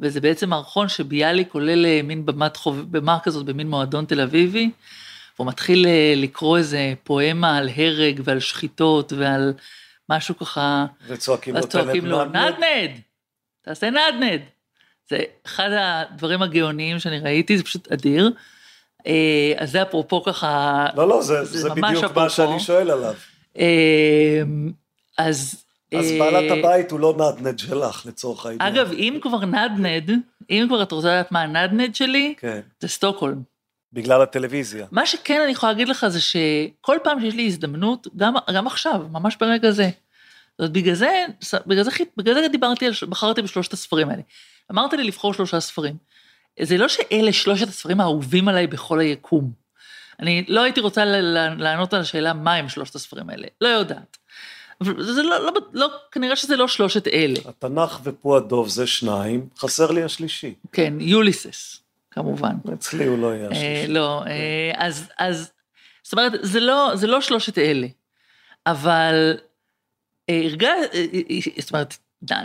וזה בעצם מערכון שביאליק עולה למין במת חוב... במה כזאת, במין מועדון תל אביבי, והוא מתחיל לקרוא איזה פואמה על הרג ועל שחיטות ועל משהו ככה, וצועקים לו, נדנד, תעשה נדנד. זה אחד הדברים הגאוניים שאני ראיתי, זה פשוט אדיר. אה, אז זה אפרופו ככה, לא, לא, זה, זה, זה בדיוק אפרופו. מה שאני שואל עליו. אה, אז... אז אה, בעלת הבית הוא לא נדנד שלך, לצורך העניין. אגב, אם כבר נדנד, אם כבר את רוצה לדעת מה הנדנד שלי, כן. זה סטוקהולם. בגלל הטלוויזיה. מה שכן אני יכולה להגיד לך זה שכל פעם שיש לי הזדמנות, גם, גם עכשיו, ממש ברגע זה, זאת בגלל זה, בגלל זה, בגלל זה דיברתי, על, בחרתי בשלושת הספרים האלה. אמרת לי לבחור שלושה ספרים. זה לא שאלה שלושת הספרים האהובים עליי בכל היקום. אני לא הייתי רוצה לענות על השאלה מה הם שלושת הספרים האלה, לא יודעת. זה לא, לא, לא, כנראה שזה לא שלושת אלה. התנ"ך ופו הדוב זה שניים, חסר לי השלישי. כן, יוליסס, כמובן. אצלי הוא לא יהיה השלישי. אה, לא, אה, אז, אז, זאת אומרת, זה לא, זה לא שלושת אלה, אבל אה, אה, זאת אומרת,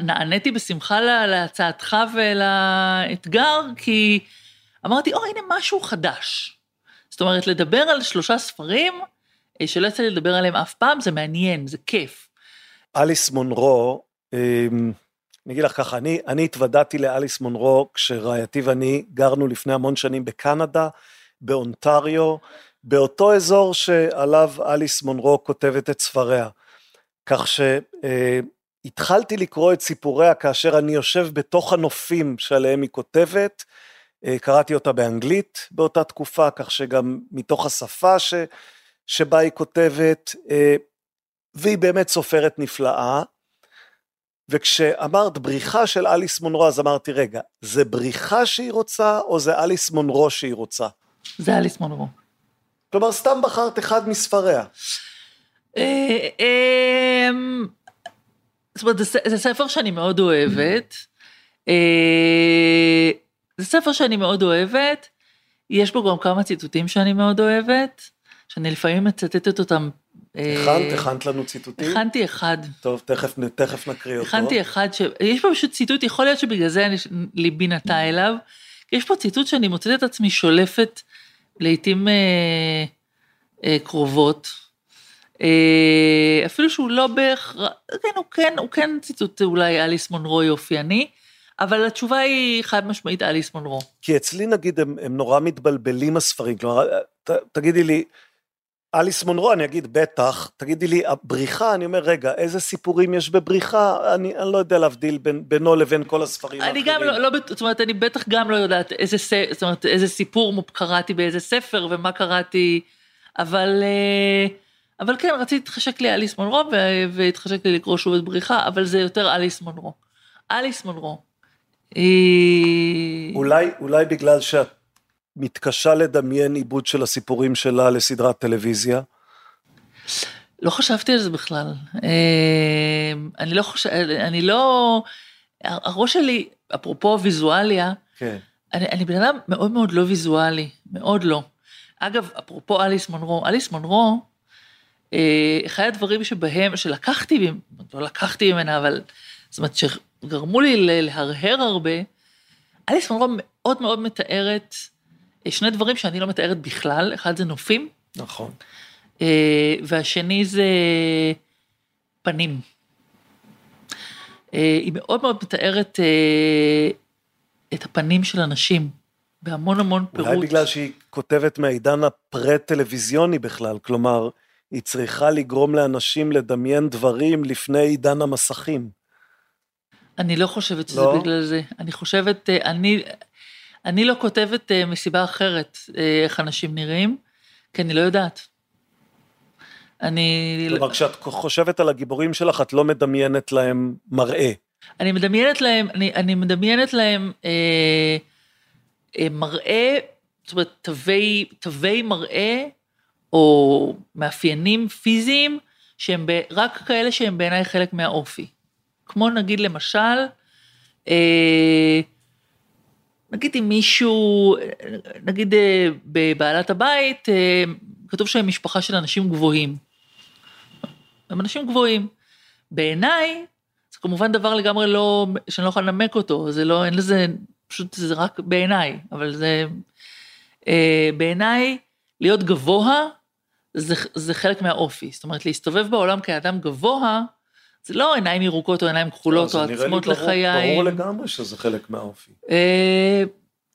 נעניתי בשמחה להצעתך ולאתגר, כי אמרתי, או, הנה משהו חדש. זאת אומרת, לדבר על שלושה ספרים, שלא יצא לי לדבר עליהם אף פעם, זה מעניין, זה כיף. אליס מונרו, אמ, אני אגיד לך ככה, אני, אני התוודעתי לאליס מונרו כשרעייתי ואני גרנו לפני המון שנים בקנדה, באונטריו, באותו אזור שעליו אליס מונרו כותבת את ספריה. כך ש... אה, לקרוא את סיפוריה כאשר אני יושב בתוך הנופים שעליהם היא כותבת. אה, קראתי אותה באנגלית באותה תקופה, כך שגם מתוך השפה ש, שבה היא כותבת, אה, והיא באמת סופרת נפלאה. וכשאמרת בריחה של אליס מונרו, אז אמרתי, רגע, זה בריחה שהיא רוצה, או זה אליס מונרו שהיא רוצה? זה אליס מונרו. כלומר, סתם בחרת אחד מספריה. אה, אמ, זאת אומרת, זה, זה ספר שאני מאוד אוהבת. אה, זה ספר שאני מאוד אוהבת, יש בו גם כמה ציטוטים שאני מאוד אוהבת, שאני לפעמים מצטטת אותם הכנת? הכנת לנו ציטוטים? הכנתי אחד. טוב, תכף, תכף נקריא אותו. הכנתי אחד, ש... יש פה פשוט ציטוט, יכול להיות שבגלל זה אני, ליבי נטה אליו. יש פה ציטוט שאני מוצאת את עצמי שולפת לעיתים אה, אה, קרובות. אה, אפילו שהוא לא בהכרח, כן, הוא כן, הוא כן ציטוט אולי אליס מונרוי אופייני, אבל התשובה היא חד משמעית אליס מונרו. כי אצלי נגיד הם, הם נורא מתבלבלים הספרים, כלומר, ת, תגידי לי, אליס מונרו, אני אגיד בטח, תגידי לי, הבריחה, אני אומר, רגע, איזה סיפורים יש בבריחה? אני, אני לא יודע להבדיל בין, בינו לבין כל הספרים האחרים. אני גם לא, לא, זאת אומרת, אני בטח גם לא יודעת איזה, זאת אומרת, איזה סיפור קראתי באיזה ספר ומה קראתי, אבל, אה, אבל כן, רציתי להתחשק לי אליס מונרו והתחשק לי לקרוא שוב את בריחה, אבל זה יותר אליס מונרו. אליס מונרו. אולי, אולי בגלל שאת מתקשה לדמיין עיבוד של הסיפורים שלה לסדרת טלוויזיה? לא חשבתי על זה בכלל. אמ, אני לא חושב, אני לא, הראש שלי, אפרופו ויזואליה, כן. אני, אני בן אדם מאוד מאוד לא ויזואלי, מאוד לא. אגב, אפרופו אליס מונרו, אליס מונרו, אה, אחד הדברים שבהם, שלקחתי, לא לקחתי ממנה, אבל, זאת אומרת, שגרמו לי להרהר הרבה, אליס מונרו מאוד מאוד מתארת שני דברים שאני לא מתארת בכלל, אחד זה נופים. נכון. אה, והשני זה פנים. אה, היא מאוד מאוד מתארת אה, את הפנים של אנשים, בהמון המון פירוט. אולי בגלל שהיא כותבת מהעידן הפרה-טלוויזיוני בכלל, כלומר, היא צריכה לגרום לאנשים לדמיין דברים לפני עידן המסכים. אני לא חושבת שזה לא? בגלל זה. אני חושבת, אני, אני לא כותבת uh, מסיבה אחרת uh, איך אנשים נראים, כי אני לא יודעת. אני... כלומר, כשאת חושבת על הגיבורים שלך, את לא מדמיינת להם מראה. אני מדמיינת להם, אני, אני מדמיינת להם אה, אה, מראה, זאת אומרת, תווי, תווי מראה, או מאפיינים פיזיים, שהם ב, רק כאלה שהם בעיניי חלק מהאופי. כמו נגיד למשל, אה, נגיד אם מישהו, נגיד אה, בבעלת הבית, אה, כתוב שהם משפחה של אנשים גבוהים. הם אנשים גבוהים. בעיניי, זה כמובן דבר לגמרי לא, שאני לא יכולה לנמק אותו, זה לא, אין לזה, פשוט זה רק בעיניי, אבל זה, אה, בעיניי, להיות גבוה, זה, זה חלק מהאופי. זאת אומרת, להסתובב בעולם כאדם גבוה, זה לא עיניים ירוקות או עיניים כחולות או עצמות לחיים. ברור לגמרי שזה חלק מהאופי. אה,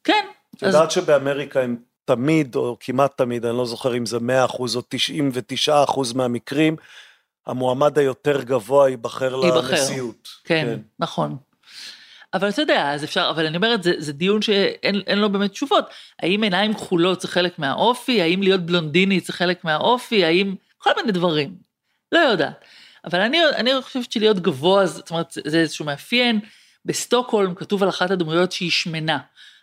כן. את יודעת שבאמריקה הם תמיד, או כמעט תמיד, אני לא זוכר אם זה 100 אחוז או 99 אחוז מהמקרים, המועמד היותר גבוה ייבחר לנשיאות. כן, כן, נכון. אבל אתה יודע, אז אפשר, אבל אני אומרת, זה, זה דיון שאין לו באמת תשובות. האם עיניים כחולות זה חלק מהאופי? האם להיות בלונדינית זה חלק מהאופי? האם... כל מיני דברים. לא יודעת. אבל אני, אני חושבת שלהיות גבוה, זאת אומרת, זה איזשהו מאפיין. בסטוקהולם כתוב על אחת הדמויות שהיא שמנה.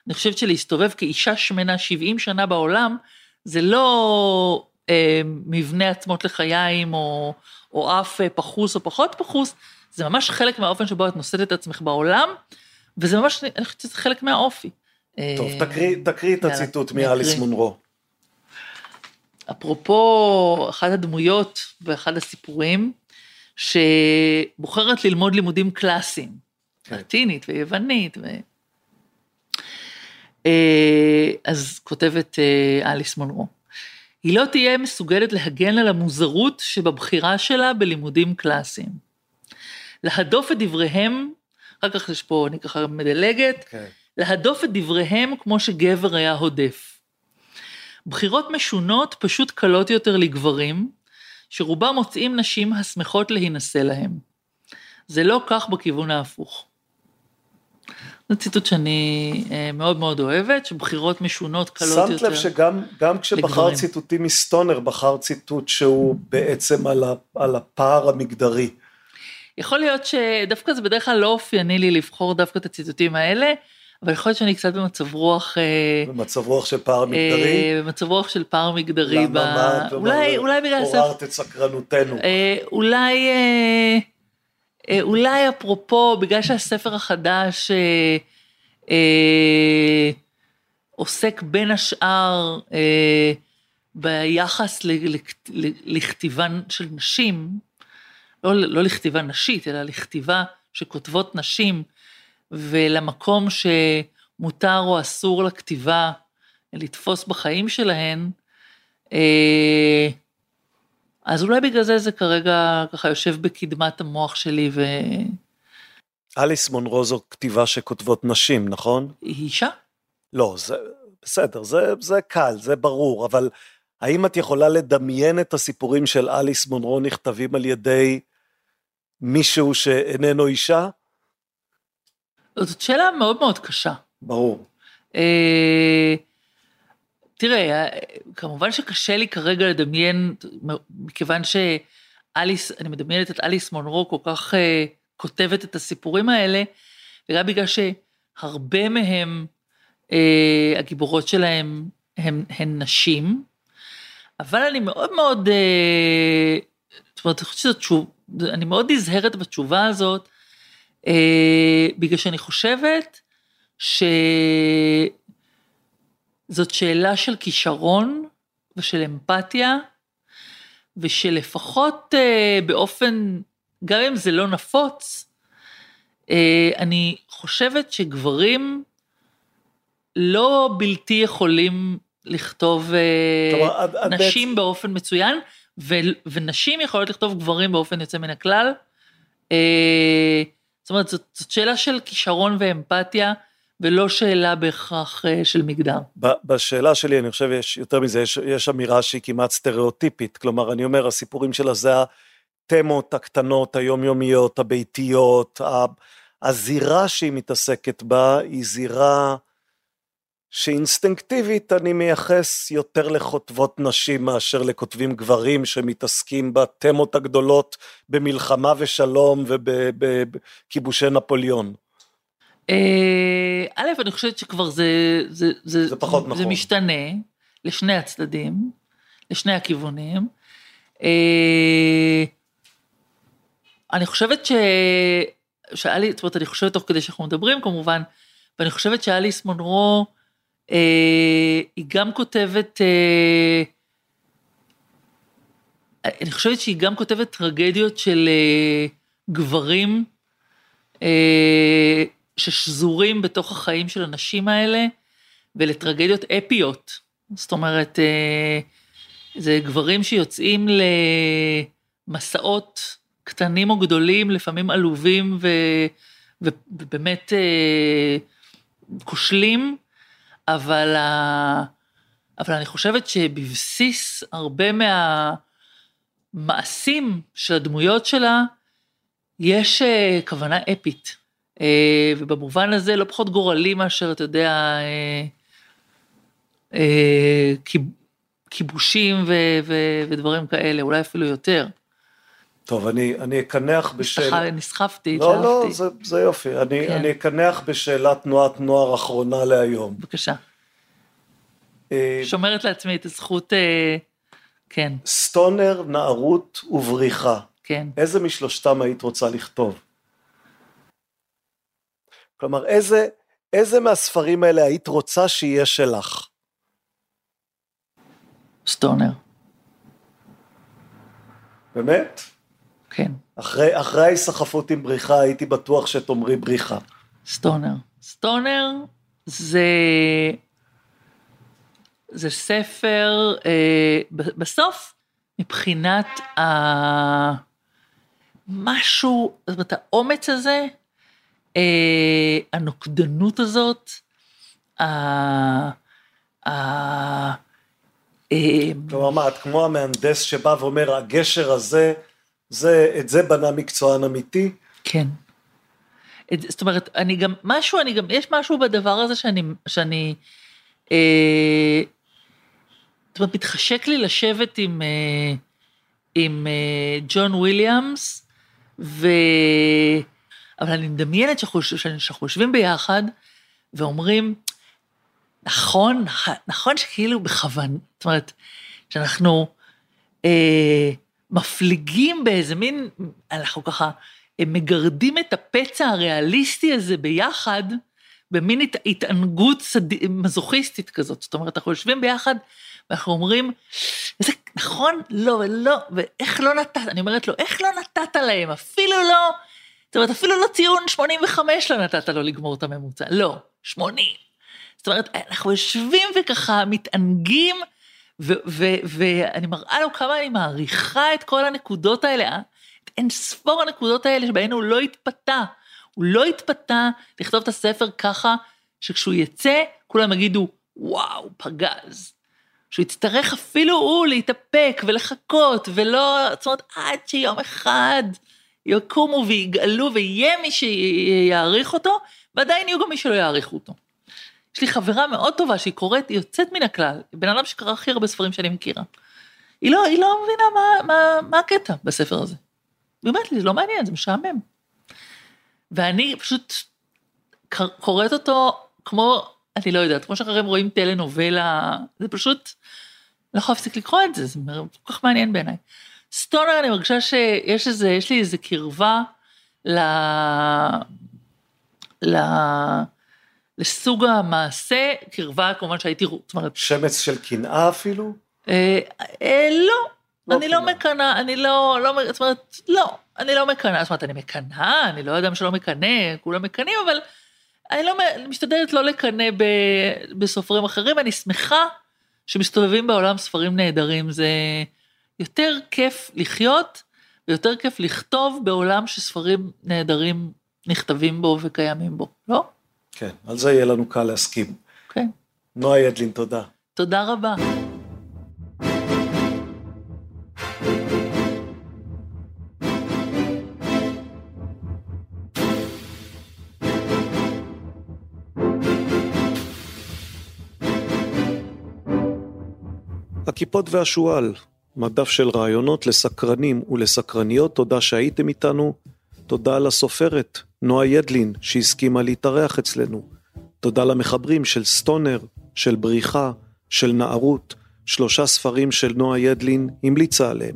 אני חושבת שלהסתובב כאישה שמנה 70 שנה בעולם, זה לא אה, מבנה עצמות לחיים, או, או אף אה, פחוס או פחות פחוס, זה ממש חלק מהאופן שבו את נושאת את עצמך בעולם, וזה ממש, אני חושבת שזה חלק מהאופי. טוב, אה, תקריא, תקריא את הציטוט מאליס מונרו. אפרופו אחת הדמויות ואחד הסיפורים, שבוחרת ללמוד לימודים קלאסיים, כן. לטינית ויוונית. ו... אה, אז כותבת אה, אליס מונרו, היא לא תהיה מסוגלת להגן על המוזרות שבבחירה שלה בלימודים קלאסיים. להדוף את דבריהם, אחר כך יש פה, אני ככה מדלגת, okay. כן. להדוף את דבריהם כמו שגבר היה הודף. בחירות משונות פשוט קלות יותר לגברים, שרובם מוצאים נשים השמחות להינשא להם. זה לא כך בכיוון ההפוך. זה ציטוט שאני אה, מאוד מאוד אוהבת, שבחירות משונות קלות יותר. שמת לב שגם כשבחר ציטוטים מסטונר, בחר ציטוט שהוא בעצם על, ה, על הפער המגדרי. יכול להיות שדווקא זה בדרך כלל לא אופייני לי לבחור דווקא את הציטוטים האלה, אבל יכול להיות שאני קצת במצב רוח... אה, במצב רוח של פער מגדרי? אה, במצב רוח של פער מגדרי. למה? ב... מה? אולי, אולי בגלל... עוררת את סקרנותנו. אה, אולי... אולי אפרופו, בגלל שהספר החדש אה, אה, עוסק בין השאר אה, ביחס לכתיבן של נשים, לא, לא לכתיבה נשית, אלא לכתיבה שכותבות נשים, ולמקום שמותר או אסור לכתיבה לתפוס בחיים שלהן, אה, אז אולי בגלל זה זה כרגע ככה יושב בקדמת המוח שלי ו... אליס מונרו זו כתיבה שכותבות נשים, נכון? היא אישה? לא, זה בסדר, זה, זה קל, זה ברור, אבל האם את יכולה לדמיין את הסיפורים של אליס מונרו נכתבים על ידי מישהו שאיננו אישה? זאת שאלה מאוד מאוד קשה. ברור. אה, תראה, כמובן שקשה לי כרגע לדמיין, מכיוון שאליס, אני מדמיינת את אליס מונרו כל כך אה, כותבת את הסיפורים האלה, וגם בגלל שהרבה מהם, אה, הגיבורות שלהם הם, הן נשים, אבל אני מאוד מאוד, אה, זאת אומרת, אני חושבת שזאת תשובה, אני מאוד נזהרת בתשובה הזאת, אה, בגלל שאני חושבת שזאת שאלה של כישרון ושל אמפתיה, ושלפחות אה, באופן, גם אם זה לא נפוץ, אה, אני חושבת שגברים לא בלתי יכולים לכתוב כלומר, נשים את... באופן מצוין, ו, ונשים יכולות לכתוב גברים באופן יוצא מן הכלל. זאת אומרת, זאת, זאת שאלה של כישרון ואמפתיה, ולא שאלה בהכרח אה, של מגדר. בשאלה שלי, אני חושב, יש יותר מזה, יש, יש אמירה שהיא כמעט סטריאוטיפית. כלומר, אני אומר, הסיפורים שלה זה התמות הקטנות, היומיומיות, הביתיות, הזירה שהיא מתעסקת בה היא זירה שאינסטינקטיבית אני מייחס יותר לכותבות נשים מאשר לכותבים גברים שמתעסקים בתמות הגדולות במלחמה ושלום ובכיבושי נפוליאון. אה, א', אני חושבת שכבר זה, זה, זה, זה פחות זה נכון. משתנה לשני הצדדים, לשני הכיוונים. אה, אני חושבת ש... שאלי, זאת אומרת, אני חושבת תוך כדי שאנחנו מדברים כמובן, ואני חושבת שאליס מונרו, היא גם כותבת, אה, אני חושבת שהיא גם כותבת טרגדיות של אה, גברים ששזורים בתוך החיים של הנשים האלה, ולטרגדיות אפיות. זאת אומרת, זה גברים שיוצאים למסעות קטנים או גדולים, לפעמים עלובים ובאמת כושלים, אבל, אבל אני חושבת שבבסיס הרבה מהמעשים של הדמויות שלה, יש אה, כוונה אפית. אה, ובמובן הזה לא פחות גורלי מאשר, אתה יודע, אה, כיבושים ו, ו, ודברים כאלה, אולי אפילו יותר. טוב, אני, אני אקנח בשאלה... נסחפתי, התלהבתי. לא, לא, זה, זה יופי. אני, כן. אני אקנח בשאלת תנועת נוער אחרונה להיום. בבקשה. אה, שומרת לעצמי את הזכות, אה, כן. סטונר, נערות ובריחה. כן. איזה משלושתם היית רוצה לכתוב? כלומר, איזה, איזה מהספרים האלה היית רוצה שיהיה שלך? סטונר. באמת? כן. אחרי, אחרי ההיסחפות עם בריחה, הייתי בטוח שתאמרי בריחה. סטונר. סטונר זה... זה ספר, אה, בסוף, מבחינת ה... משהו, זאת אומרת, האומץ הזה, אה, הנוקדנות הזאת, ה... ה... אה, כלומר, מה, את כמו המהנדס שבא ואומר, הגשר הזה זה, את זה בנה מקצוען אמיתי? כן. זאת אומרת, אני גם, משהו, אני גם, יש משהו בדבר הזה שאני, שאני, אה, זאת אומרת, מתחשק לי לשבת עם, אה, עם אה, ג'ון וויליאמס, ו... אבל אני מדמיינת שאנחנו יושבים ביחד ואומרים, נכון, נכון שכאילו בכוונה, זאת אומרת, שאנחנו, אה, מפליגים באיזה מין, אנחנו ככה מגרדים את הפצע הריאליסטי הזה ביחד, במין הת, התענגות סד... מזוכיסטית כזאת. זאת אומרת, אנחנו יושבים ביחד ואנחנו אומרים, זה נכון, לא ולא, ואיך לא נתת, אני אומרת לו, איך לא נתת להם, אפילו לא, זאת אומרת, אפילו לא ציון 85 לא נתת לו לגמור את הממוצע, לא, 80. זאת אומרת, אנחנו יושבים וככה מתענגים, ואני מראה לו כמה אני מעריכה את כל הנקודות האלה, אה? את אין ספור הנקודות האלה שבהן הוא לא התפתה. הוא לא התפתה לכתוב את הספר ככה, שכשהוא יצא, כולם יגידו, וואו, פגז. שהוא יצטרך אפילו הוא להתאפק ולחכות, ולא, זאת אומרת, עד שיום אחד יקומו ויגאלו ויהיה מי שיעריך אותו, ועדיין יהיו גם מי שלא יעריכו אותו. יש לי חברה מאוד טובה שהיא קוראת, היא יוצאת מן הכלל, בן אדם שקרא הכי הרבה ספרים שאני מכירה. היא לא, היא לא מבינה מה, מה, מה הקטע בספר הזה. היא אומרת לי, זה לא מעניין, זה משעמם. ואני פשוט קוראת אותו כמו, אני לא יודעת, כמו שאחרים רואים טלנובלה, זה פשוט, לא יכולה להפסיק לקרוא את זה, זה כל כך מעניין בעיניי. סטונר, אני מרגישה שיש איזה, יש לי איזה קרבה ל... ל... לסוג המעשה, קרבה כמובן שהייתי, זאת אומרת... שמץ של קנאה אפילו? אה, אה, לא, לא אני לא מקנאה, אני לא, לא, זאת אומרת, לא, אני לא מקנאה, זאת אומרת, אני מקנאה, אני לא אדם שלא מקנא, כולם מקנאים, אבל אני לא, משתדלת לא לקנא בסופרים אחרים, אני שמחה שמסתובבים בעולם ספרים נהדרים, זה יותר כיף לחיות, ויותר כיף לכתוב בעולם שספרים נהדרים נכתבים בו וקיימים בו, לא? כן, על זה יהיה לנו קל להסכים. כן. נועה ידלין, תודה. תודה רבה. הכיפות והשועל, מדף של רעיונות לסקרנים ולסקרניות, תודה שהייתם איתנו. תודה לסופרת, נועה ידלין, שהסכימה להתארח אצלנו. תודה למחברים של סטונר, של בריחה, של נערות, שלושה ספרים של נועה ידלין המליצה עליהם.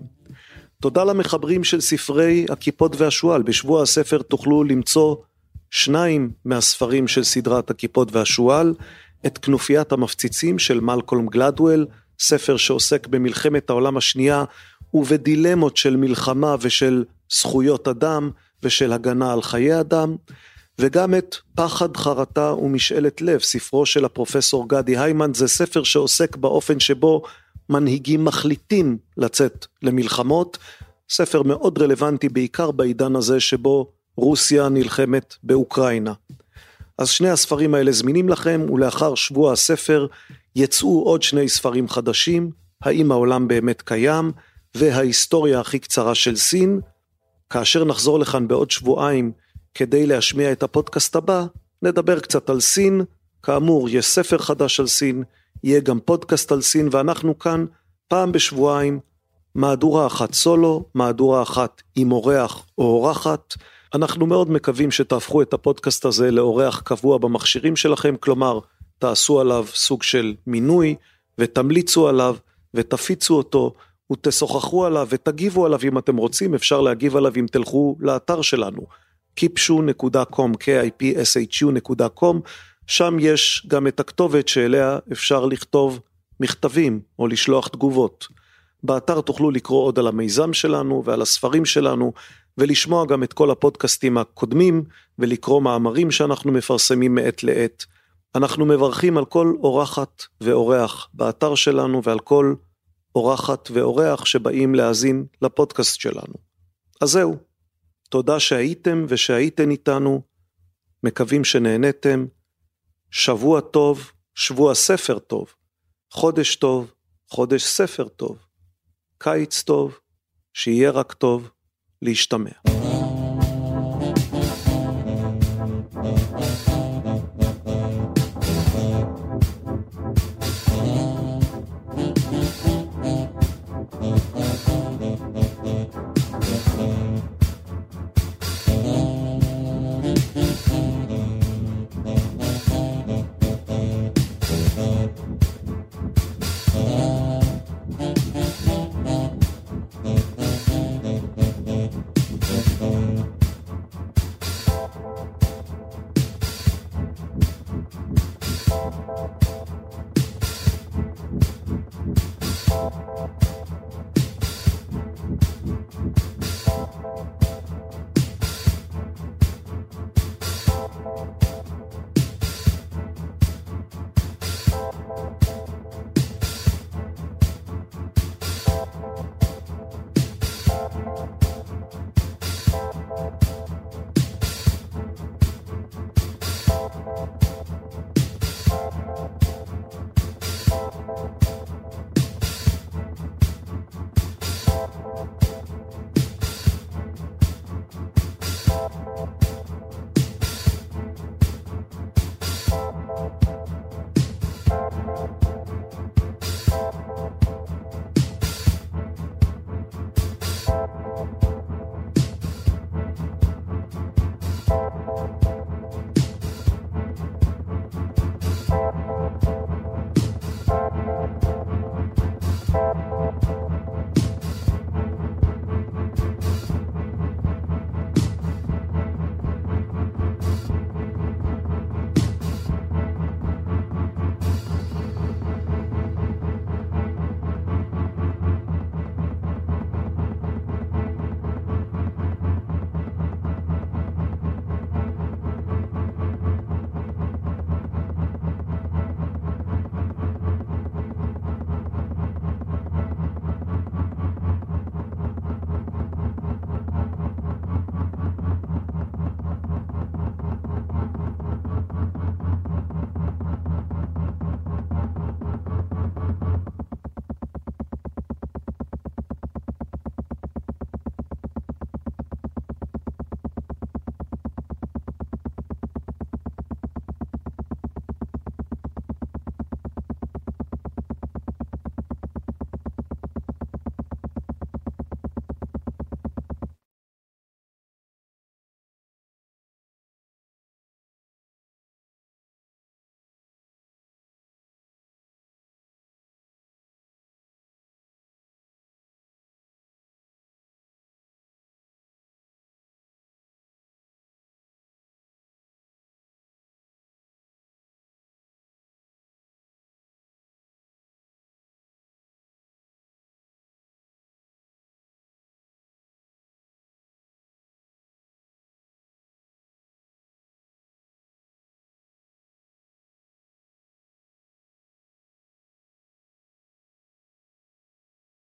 תודה למחברים של ספרי הכיפות והשועל, בשבוע הספר תוכלו למצוא שניים מהספרים של סדרת הכיפות והשועל, את כנופיית המפציצים של מלקולם גלדוול, ספר שעוסק במלחמת העולם השנייה ובדילמות של מלחמה ושל זכויות אדם ושל הגנה על חיי אדם, וגם את פחד, חרטה ומשאלת לב, ספרו של הפרופסור גדי היימן, זה ספר שעוסק באופן שבו מנהיגים מחליטים לצאת למלחמות, ספר מאוד רלוונטי בעיקר בעידן הזה שבו רוסיה נלחמת באוקראינה. אז שני הספרים האלה זמינים לכם, ולאחר שבוע הספר יצאו עוד שני ספרים חדשים, האם העולם באמת קיים, וההיסטוריה הכי קצרה של סין. כאשר נחזור לכאן בעוד שבועיים כדי להשמיע את הפודקאסט הבא, נדבר קצת על סין. כאמור, יש ספר חדש על סין, יהיה גם פודקאסט על סין, ואנחנו כאן פעם בשבועיים, מהדורה אחת סולו, מהדורה אחת עם אורח או אורחת. אנחנו מאוד מקווים שתהפכו את הפודקאסט הזה לאורח קבוע במכשירים שלכם, כלומר, תעשו עליו סוג של מינוי ותמליצו עליו ותפיצו אותו ותשוחחו עליו ותגיבו עליו אם אתם רוצים, אפשר להגיב עליו אם תלכו לאתר שלנו, kipshu.com, kipshu.com, שם יש גם את הכתובת שאליה אפשר לכתוב מכתבים או לשלוח תגובות. באתר תוכלו לקרוא עוד על המיזם שלנו ועל הספרים שלנו ולשמוע גם את כל הפודקאסטים הקודמים ולקרוא מאמרים שאנחנו מפרסמים מעת לעת. אנחנו מברכים על כל אורחת ואורח באתר שלנו ועל כל אורחת ואורח שבאים להאזין לפודקאסט שלנו. אז זהו, תודה שהייתם ושהייתן איתנו, מקווים שנהנתם, שבוע טוב, שבוע ספר טוב, חודש טוב, חודש ספר טוב, קיץ טוב, שיהיה רק טוב, להשתמע. Oh.